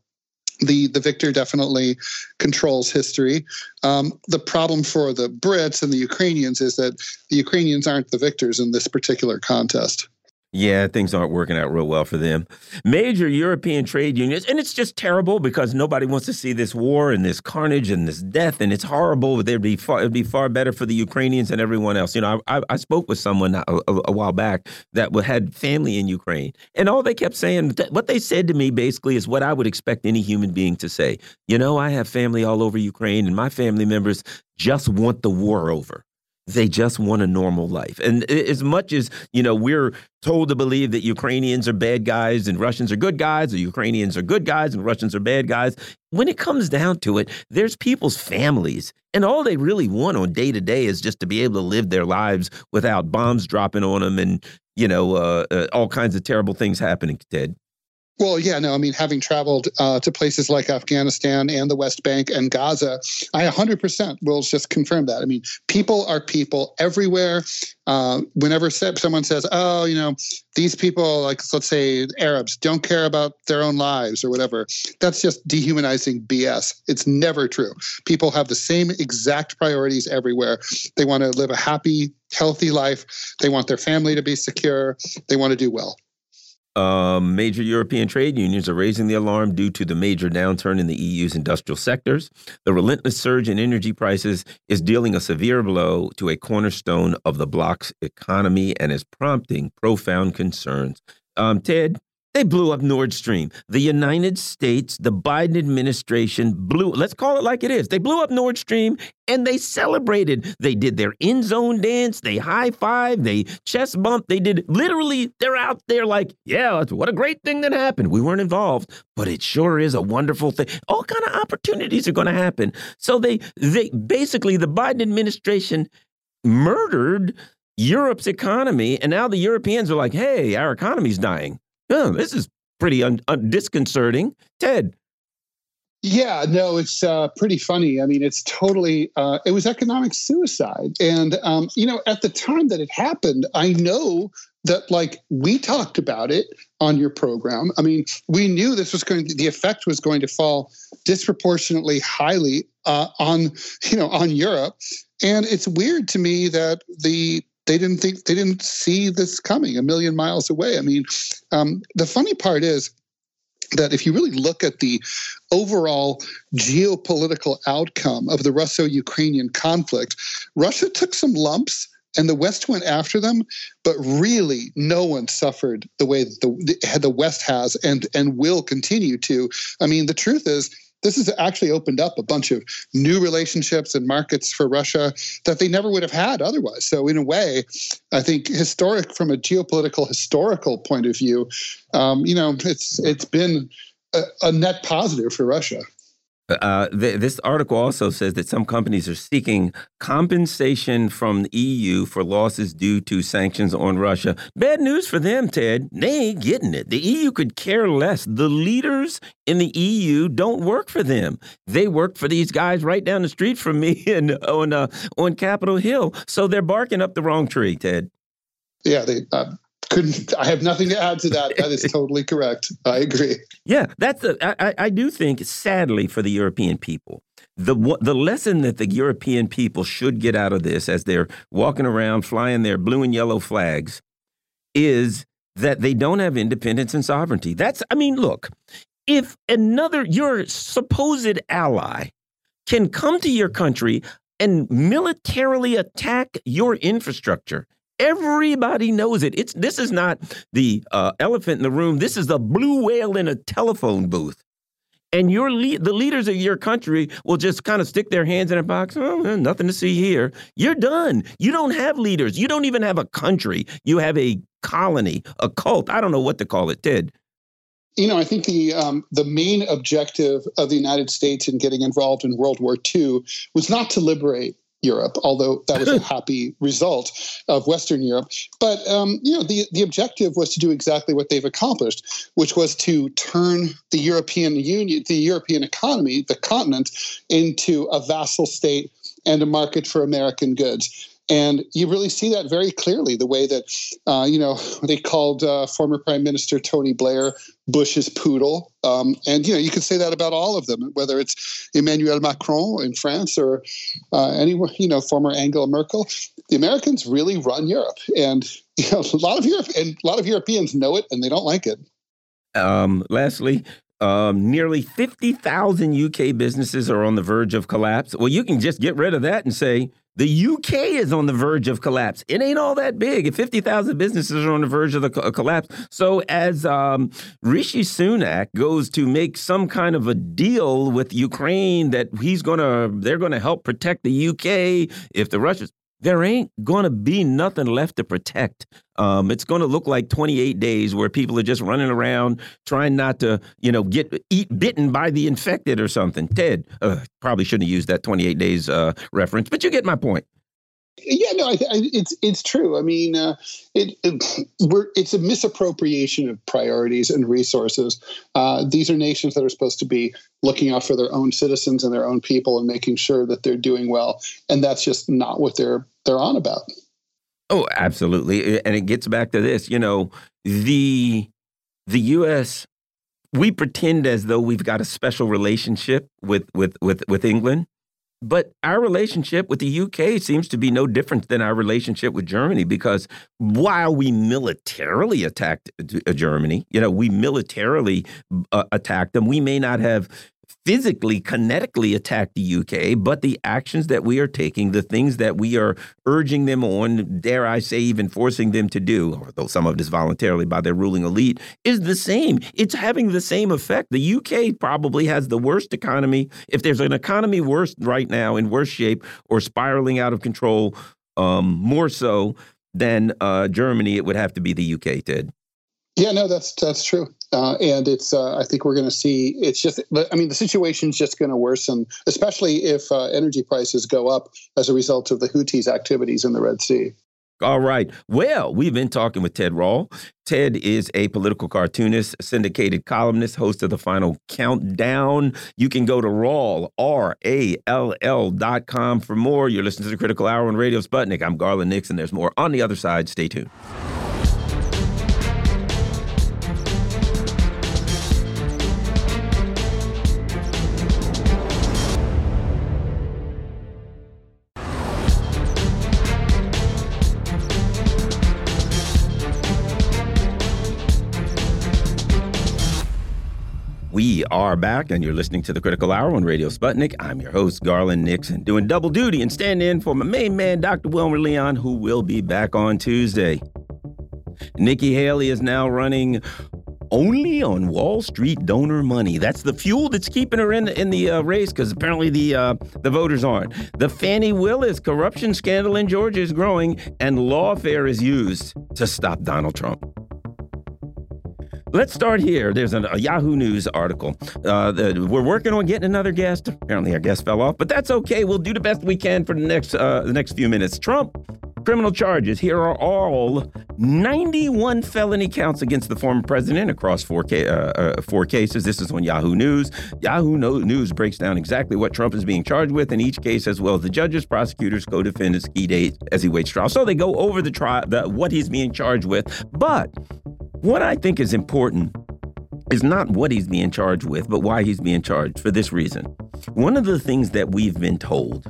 Speaker 8: the the victor definitely controls history. Um, the problem for the Brits and the Ukrainians is that the Ukrainians aren't the victors in this particular contest.
Speaker 1: Yeah, things aren't working out real well for them. Major European trade unions, and it's just terrible because nobody wants to see this war and this carnage and this death, and it's horrible. But it'd be far, it'd be far better for the Ukrainians and everyone else. You know, I, I spoke with someone a, a, a, while back that had family in Ukraine, and all they kept saying, what they said to me basically is what I would expect any human being to say. You know, I have family all over Ukraine, and my family members just want the war over. They just want a normal life. And as much as, you know, we're told to believe that Ukrainians are bad guys and Russians are good guys, or Ukrainians are good guys and Russians are bad guys, when it comes down to it, there's people's families. And all they really want on day to day is just to be able to live their lives without bombs dropping on them and, you know, uh, uh, all kinds of terrible things happening, Ted.
Speaker 8: Well, yeah, no, I mean, having traveled uh, to places like Afghanistan and the West Bank and Gaza, I 100% will just confirm that. I mean, people are people everywhere. Uh, whenever someone says, oh, you know, these people, like let's say Arabs, don't care about their own lives or whatever, that's just dehumanizing BS. It's never true. People have the same exact priorities everywhere. They want to live a happy, healthy life, they want their family to be secure, they want to do well.
Speaker 1: Um, major European trade unions are raising the alarm due to the major downturn in the EU's industrial sectors. The relentless surge in energy prices is dealing a severe blow to a cornerstone of the bloc's economy and is prompting profound concerns. Um, Ted, they blew up Nord Stream. The United States, the Biden administration blew, let's call it like it is. They blew up Nord Stream and they celebrated. They did their end zone dance, they high five, they chest bump. They did literally, they're out there like, yeah, what a great thing that happened. We weren't involved, but it sure is a wonderful thing. All kind of opportunities are going to happen. So they, they basically, the Biden administration murdered Europe's economy. And now the Europeans are like, hey, our economy's dying oh, this is pretty un- un- disconcerting. Ted.
Speaker 8: Yeah, no, it's uh, pretty funny. I mean, it's totally, uh, it was economic suicide. And, um, you know, at the time that it happened, I know that, like, we talked about it on your program. I mean, we knew this was going to, the effect was going to fall disproportionately highly uh, on, you know, on Europe. And it's weird to me that the they didn't think they didn't see this coming a million miles away. I mean, um, the funny part is that if you really look at the overall geopolitical outcome of the Russo-Ukrainian conflict, Russia took some lumps and the West went after them, but really no one suffered the way that the, the West has and and will continue to. I mean, the truth is this has actually opened up a bunch of new relationships and markets for Russia that they never would have had otherwise. So, in a way, I think historic from a geopolitical historical point of view, um, you know, it's it's been a, a net positive for Russia.
Speaker 1: Uh, th this article also says that some companies are seeking compensation from the EU for losses due to sanctions on Russia. Bad news for them, Ted. They ain't getting it. The EU could care less. The leaders in the EU don't work for them. They work for these guys right down the street from me and on uh, on Capitol Hill. So they're barking up the wrong tree, Ted.
Speaker 8: Yeah, they. Uh couldn't. I have nothing to add to that. That is totally correct. I agree.
Speaker 1: Yeah, that's a, I, I do think, sadly, for the European people, the the lesson that the European people should get out of this, as they're walking around flying their blue and yellow flags, is that they don't have independence and sovereignty. That's, I mean, look, if another your supposed ally can come to your country and militarily attack your infrastructure Everybody knows it. It's this is not the uh, elephant in the room. This is the blue whale in a telephone booth. And your le the leaders of your country will just kind of stick their hands in a box. Oh, nothing to see here. You're done. You don't have leaders. You don't even have a country. You have a colony, a cult. I don't know what to call it, Ted.
Speaker 8: You know, I think the um, the main objective of the United States in getting involved in World War II was not to liberate Europe, although that was a happy result of Western Europe. But um, you know, the the objective was to do exactly what they've accomplished, which was to turn the European Union, the European economy, the continent, into a vassal state and a market for American goods. And you really see that very clearly the way that, uh, you know, they called uh, former Prime Minister Tony Blair Bush's poodle. Um, and, you know, you could say that about all of them, whether it's Emmanuel Macron in France or uh, anyone, you know, former Angela Merkel. The Americans really run Europe. And, you know, a lot of Europe and a lot of Europeans know it and they don't like it.
Speaker 1: Um, lastly, um, nearly 50,000 UK businesses are on the verge of collapse. Well, you can just get rid of that and say the UK is on the verge of collapse. It ain't all that big. If 50,000 businesses are on the verge of the co collapse. So, as um, Rishi Sunak goes to make some kind of a deal with Ukraine that he's going to, they're going to help protect the UK if the Russians, there ain't going to be nothing left to protect. Um, it's going to look like 28 days where people are just running around trying not to, you know, get eat bitten by the infected or something. Ted, uh, probably shouldn't have used that 28 days uh, reference, but you get my point.
Speaker 8: Yeah, no, I, I, it's it's true. I mean, uh, it, it it's a misappropriation of priorities and resources. Uh, these are nations that are supposed to be looking out for their own citizens and their own people and making sure that they're doing well, and that's just not what they're they're on about.
Speaker 1: Oh, absolutely, and it gets back to this. You know, the the U.S. We pretend as though we've got a special relationship with with with with England but our relationship with the UK seems to be no different than our relationship with Germany because while we militarily attacked uh, Germany, you know, we militarily uh, attacked them, we may not have physically, kinetically attack the UK, but the actions that we are taking, the things that we are urging them on, dare I say, even forcing them to do, although some of it is voluntarily by their ruling elite, is the same. It's having the same effect. The UK probably has the worst economy. If there's an economy worse right now, in worse shape, or spiraling out of control, um, more so than uh, Germany, it would have to be the UK, Ted.
Speaker 8: Yeah, no, that's that's true, uh, and it's. Uh, I think we're going to see. It's just. I mean, the situation's just going to worsen, especially if uh, energy prices go up as a result of the Houthis' activities in the Red Sea.
Speaker 1: All right. Well, we've been talking with Ted Rall. Ted is a political cartoonist, syndicated columnist, host of the Final Countdown. You can go to Rall, R A L L dot com for more. You're listening to the Critical Hour on Radio Sputnik. I'm Garland Nixon. There's more on the other side. Stay tuned. We are back, and you're listening to the Critical Hour on Radio Sputnik. I'm your host, Garland Nixon, doing double duty and standing in for my main man, Dr. Wilmer Leon, who will be back on Tuesday. Nikki Haley is now running only on Wall Street donor money. That's the fuel that's keeping her in in the uh, race because apparently the uh, the voters aren't. The Fani Willis corruption scandal in Georgia is growing, and lawfare is used to stop Donald Trump. Let's start here. There's a, a Yahoo News article. Uh, we're working on getting another guest. Apparently, our guest fell off, but that's okay. We'll do the best we can for the next uh, the next few minutes. Trump Criminal charges. Here are all 91 felony counts against the former president across four, uh, uh, four cases. This is on Yahoo News. Yahoo News breaks down exactly what Trump is being charged with in each case, as well as the judges, prosecutors, co-defendants, key dates as he waits trial. So they go over the trial, the, what he's being charged with. But what I think is important is not what he's being charged with, but why he's being charged for this reason. One of the things that we've been told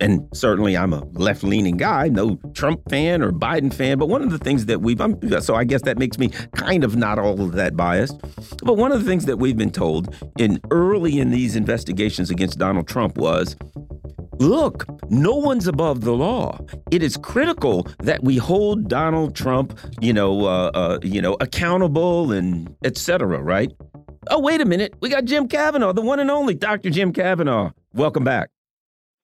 Speaker 1: and certainly I'm a left leaning guy, no Trump fan or Biden fan, but one of the things that we've, I'm, so I guess that makes me kind of not all of that biased. But one of the things that we've been told in early in these investigations against Donald Trump was look, no one's above the law. It is critical that we hold Donald Trump, you know, uh, uh, you know, accountable and etc. right? Oh, wait a minute. We got Jim Kavanagh, the one and only Dr. Jim Kavanagh. Welcome back.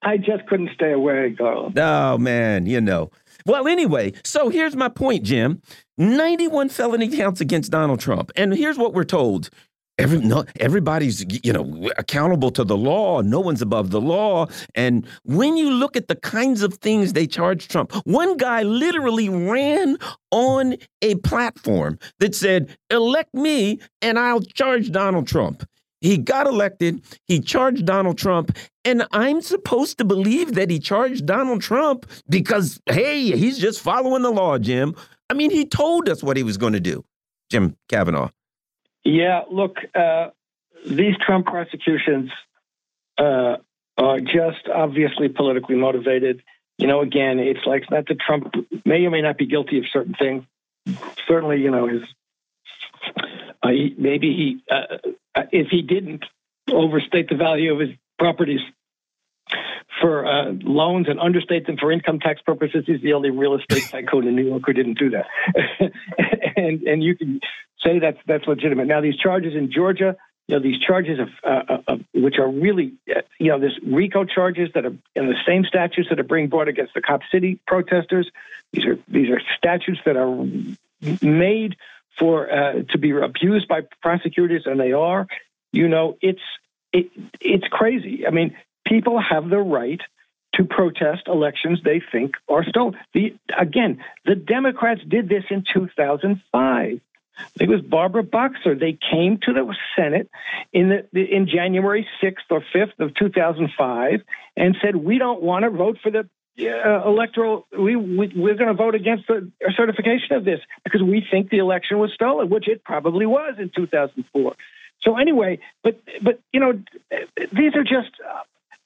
Speaker 6: I just couldn't stay away, Garland.
Speaker 1: Oh, man, you know. Well, anyway, so here's my point, Jim 91 felony counts against Donald Trump. And here's what we're told. Every, no, everybody's you know accountable to the law. No one's above the law. And when you look at the kinds of things they charge Trump, one guy literally ran on a platform that said, "Elect me, and I'll charge Donald Trump." He got elected. He charged Donald Trump. And I'm supposed to believe that he charged Donald Trump because, hey, he's just following the law, Jim. I mean, he told us what he was going to do, Jim Kavanagh.
Speaker 6: Yeah, look, uh, these Trump prosecutions uh, are just obviously politically motivated. You know, again, it's like not that Trump may or may not be guilty of certain things. Certainly, you know, his uh, maybe he, uh, uh, if he didn't overstate the value of his properties for uh, loans and understate them for income tax purposes, he's the only real estate tycoon in New York who didn't do that. and and you can say that's that's legitimate. Now these charges in Georgia, you know, these charges of, uh, of which are really, you know, this RICO charges that are in the same statutes that are being brought against the Cop City protesters. These are these are statutes that are made for uh, to be abused by prosecutors, and they are. You know, it's it, it's crazy. I mean, people have the right to protest elections they think are stolen. The, again, the Democrats did this in 2005. It was Barbara Boxer. They came to the Senate in the, in January 6th or 5th of 2005 and said, "We don't want to vote for the uh, electoral. We, we we're going to vote against the certification of this because we think the election was stolen, which it probably was in 2004." So anyway, but but you know, these are just uh,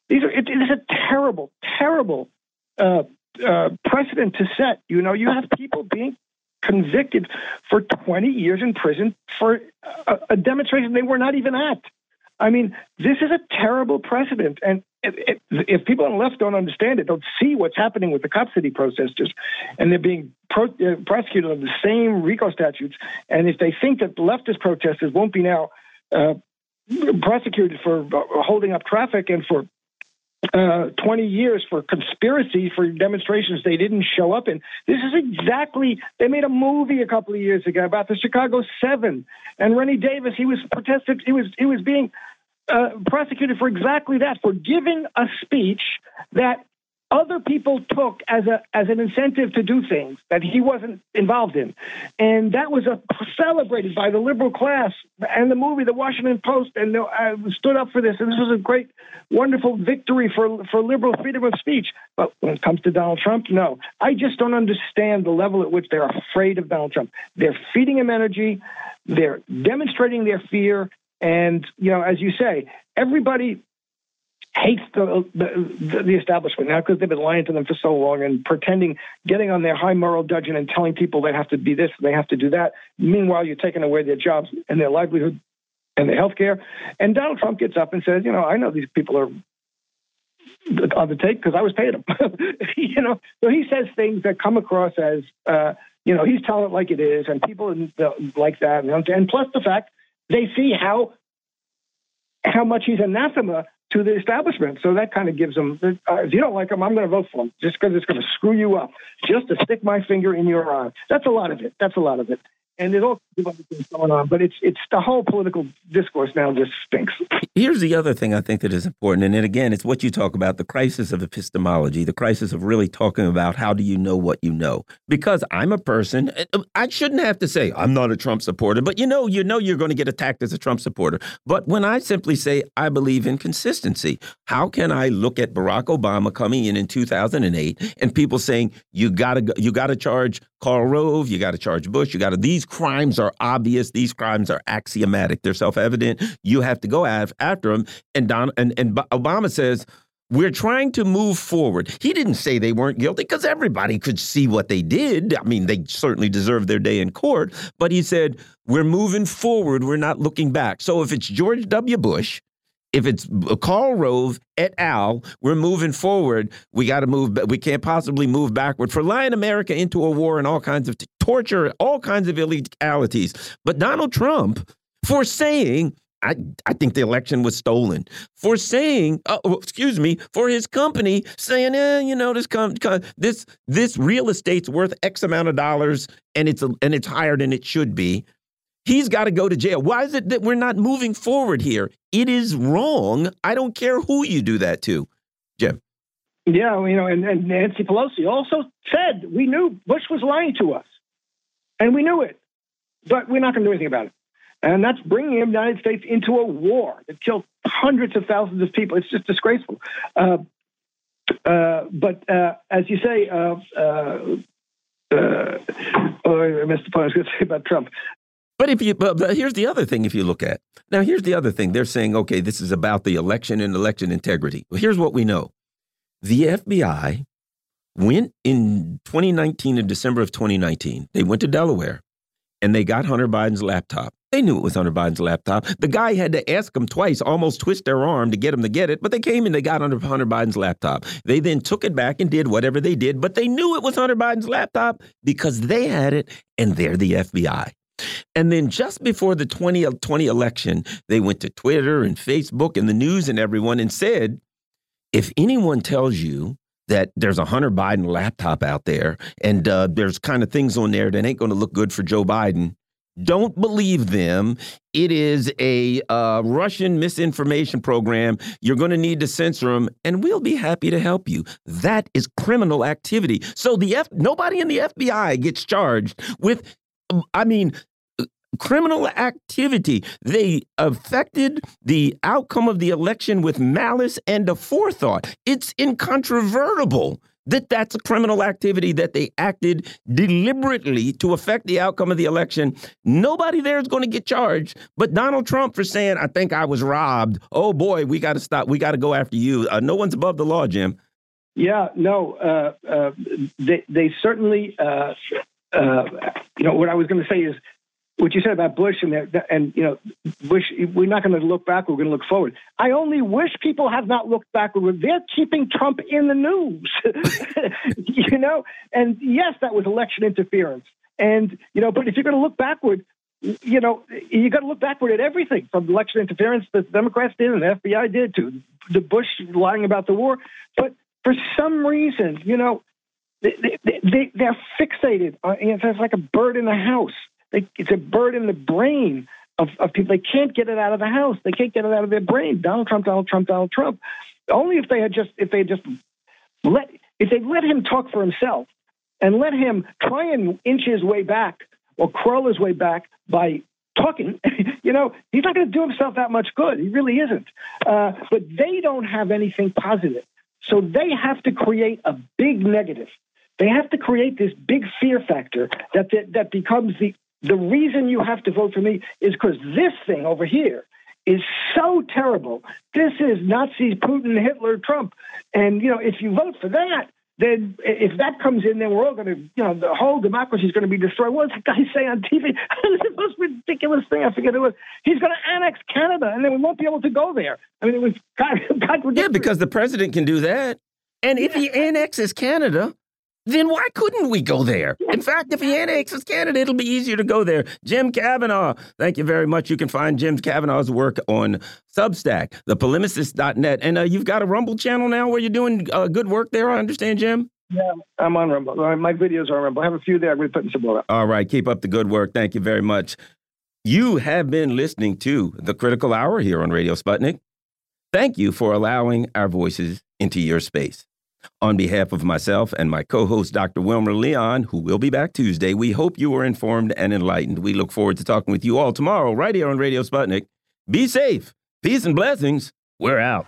Speaker 6: these are it is a terrible, terrible uh, uh, precedent to set. You know, you have people being convicted for 20 years in prison for a, a demonstration they were not even at. I mean, this is a terrible precedent, and if, if, people on the left don't understand it, don't see what's happening with the Cop City protesters, and they're being pro, uh, prosecuted on the same RICO statutes, and if they think that leftist protesters won't be now uh, prosecuted for holding up traffic and for uh, 20 years for conspiracy for demonstrations they didn't show up in. This is exactly, they made a movie a couple of years ago about the Chicago Seven. And Rennie Davis, he was protested, he was, he was being uh, prosecuted for exactly that, for giving a speech that other people took as a as an incentive to do things that he wasn't involved in, and that was a, celebrated by the liberal class and the movie, The Washington Post, and uh, stood up for this. And this was a great, wonderful victory for for liberal freedom of speech. But when it comes to Donald Trump, no, I just don't understand the level at which they're afraid of Donald Trump. They're feeding him energy, they're demonstrating their fear, and you know, as you say, everybody hates the, the, the establishment now because they've been lying to them for so long and pretending, getting on their high moral dudgeon and telling people they have to be this, they have to do that. Meanwhile, you're taking away their jobs and their livelihood and their health care. And Donald Trump gets up and says, you know, I know these people are on the take because I was paying them. you know, so he says things that come across as, uh, you know, he's telling it like it is, and people like that. And plus the fact they see how how much he's anathema to the establishment. So that kind of gives them, uh, if you don't like them, I'm going to vote for them just because it's going to screw you up, just to stick my finger in your eye. That's a lot of it. That's a lot of it. And there's all kinds of things going on. But it's it's the whole political discourse now just stinks.
Speaker 1: Here's the other thing I think that is important, and then again, it's what you talk about the crisis of epistemology, the crisis of really talking about how do you know what you know. Because I'm a person, uh, I shouldn't have to say I'm not a Trump supporter, but you know, you know, you're going to get attacked as a Trump supporter. But when I simply say I believe in consistency, how can I look at Barack Obama coming in in 2008 and people saying you got to you got to charge Karl Rove, you got to charge Bush, you got to these crimes are obvious, these crimes are axiomatic, they're self-evident. You have to go after them. And Don and, and Obama says we're trying to move forward. He didn't say they weren't guilty because everybody could see what they did. I mean, they certainly deserved their day in court. But he said, we're moving forward. We're not looking back. So if it's George W. Bush, if it's Karl Rove et al., we're moving forward. We got to move. We can't possibly move backward for lying America into a war and all kinds of torture, all kinds of illegalities. But Donald Trump, for saying I, I think the election was stolen for saying, uh, oh, excuse me, for his company saying, eh, you know, this com this this real estate's worth X amount of dollars and it's a, and it's higher than it should be. He's got to go to jail. Why is it that we're not moving forward here? It is wrong. I don't care who you do that to, Jim.
Speaker 6: Yeah, you know, and, and Nancy Pelosi also said we knew Bush was lying to us, and we knew it, but we're not going to do anything about it. And that's bringing the United States into a war that killed hundreds of thousands of people. It's just disgraceful. Uh, uh, but uh, as you say, uh, uh, uh, oh, I missed the point I was going to say about Trump.
Speaker 1: But if you, but, here's the other thing. If you look at now, here's the other thing. They're saying, okay, this is about the election and election integrity. Well, here's what we know: the FBI went in 2019, in December of 2019. They went to Delaware and they got Hunter Biden's laptop. They knew it was Hunter Biden's laptop. The guy had to ask them twice, almost twist their arm to get him to get it, but they came and they got Hunter, Hunter Biden's laptop. They then took it back and did whatever they did, but they knew it was Hunter Biden's laptop because they had it and they're the FBI. And then just before the 2020 election, they went to Twitter and Facebook and the news and everyone and said, if anyone tells you that there's a Hunter Biden laptop out there and uh, there's kind of things on there that ain't going to look good for Joe Biden. Don't believe them. It is a uh, Russian misinformation program. You're going to need to censor them, and we'll be happy to help you. That is criminal activity. So the F nobody in the FBI gets charged with. I mean, criminal activity. They affected the outcome of the election with malice and a forethought. It's incontrovertible that that's a criminal activity that they acted deliberately to affect the outcome of the election. Nobody there is going to get charged, but Donald Trump for saying, "I think I was robbed." Oh boy, we got to stop. We got to go after you. Uh, no one's above the law, Jim.
Speaker 6: Yeah, no, uh, uh, they they certainly. Uh, you know what I was going to say is what you said about Bush and that, and you know Bush, we're not going to look back. We're going to look forward. I only wish people have not looked backward. They're keeping Trump in the news, you know. And yes, that was election interference. And you know, but if you're going to look backward, you know, you got to look backward at everything from election interference that the Democrats did and the FBI did to the Bush lying about the war. But for some reason, you know, they, they, they, they're fixated. It's like a bird in the house it's a bird in the brain of, of people. They can't get it out of the house. They can't get it out of their brain. Donald Trump, Donald Trump, Donald Trump. Only if they had just if they had just let if they let him talk for himself and let him try and inch his way back or crawl his way back by talking, you know, he's not going to do himself that much good. He really isn't. Uh, but they don't have anything positive. So they have to create a big negative. They have to create this big fear factor that, that, that becomes the the reason you have to vote for me is because this thing over here is so terrible. This is Nazis, Putin, Hitler, Trump. And, you know, if you vote for that, then if that comes in, then we're all going to, you know, the whole democracy is going to be destroyed. What does that guy say on TV? the most ridiculous thing. I forget it was. He's going to annex Canada, and then we won't be able to go there. I mean, it was God, God
Speaker 1: Yeah, because the president can do that. And if he annexes Canada, then why couldn't we go there? In fact, if he annexes Canada, it'll be easier to go there. Jim Kavanagh, thank you very much. You can find Jim Kavanagh's work on Substack, thepolemicist.net. And uh, you've got a Rumble channel now where you're doing uh, good work there, I understand, Jim?
Speaker 6: Yeah, I'm on Rumble. My videos are on Rumble. I have a few there. I'm going to put in some more.
Speaker 1: All right, keep up the good work. Thank you very much. You have been listening to the Critical Hour here on Radio Sputnik. Thank you for allowing our voices into your space. On behalf of myself and my co host, Dr. Wilmer Leon, who will be back Tuesday, we hope you were informed and enlightened. We look forward to talking with you all tomorrow, right here on Radio Sputnik. Be safe. Peace and blessings. We're out.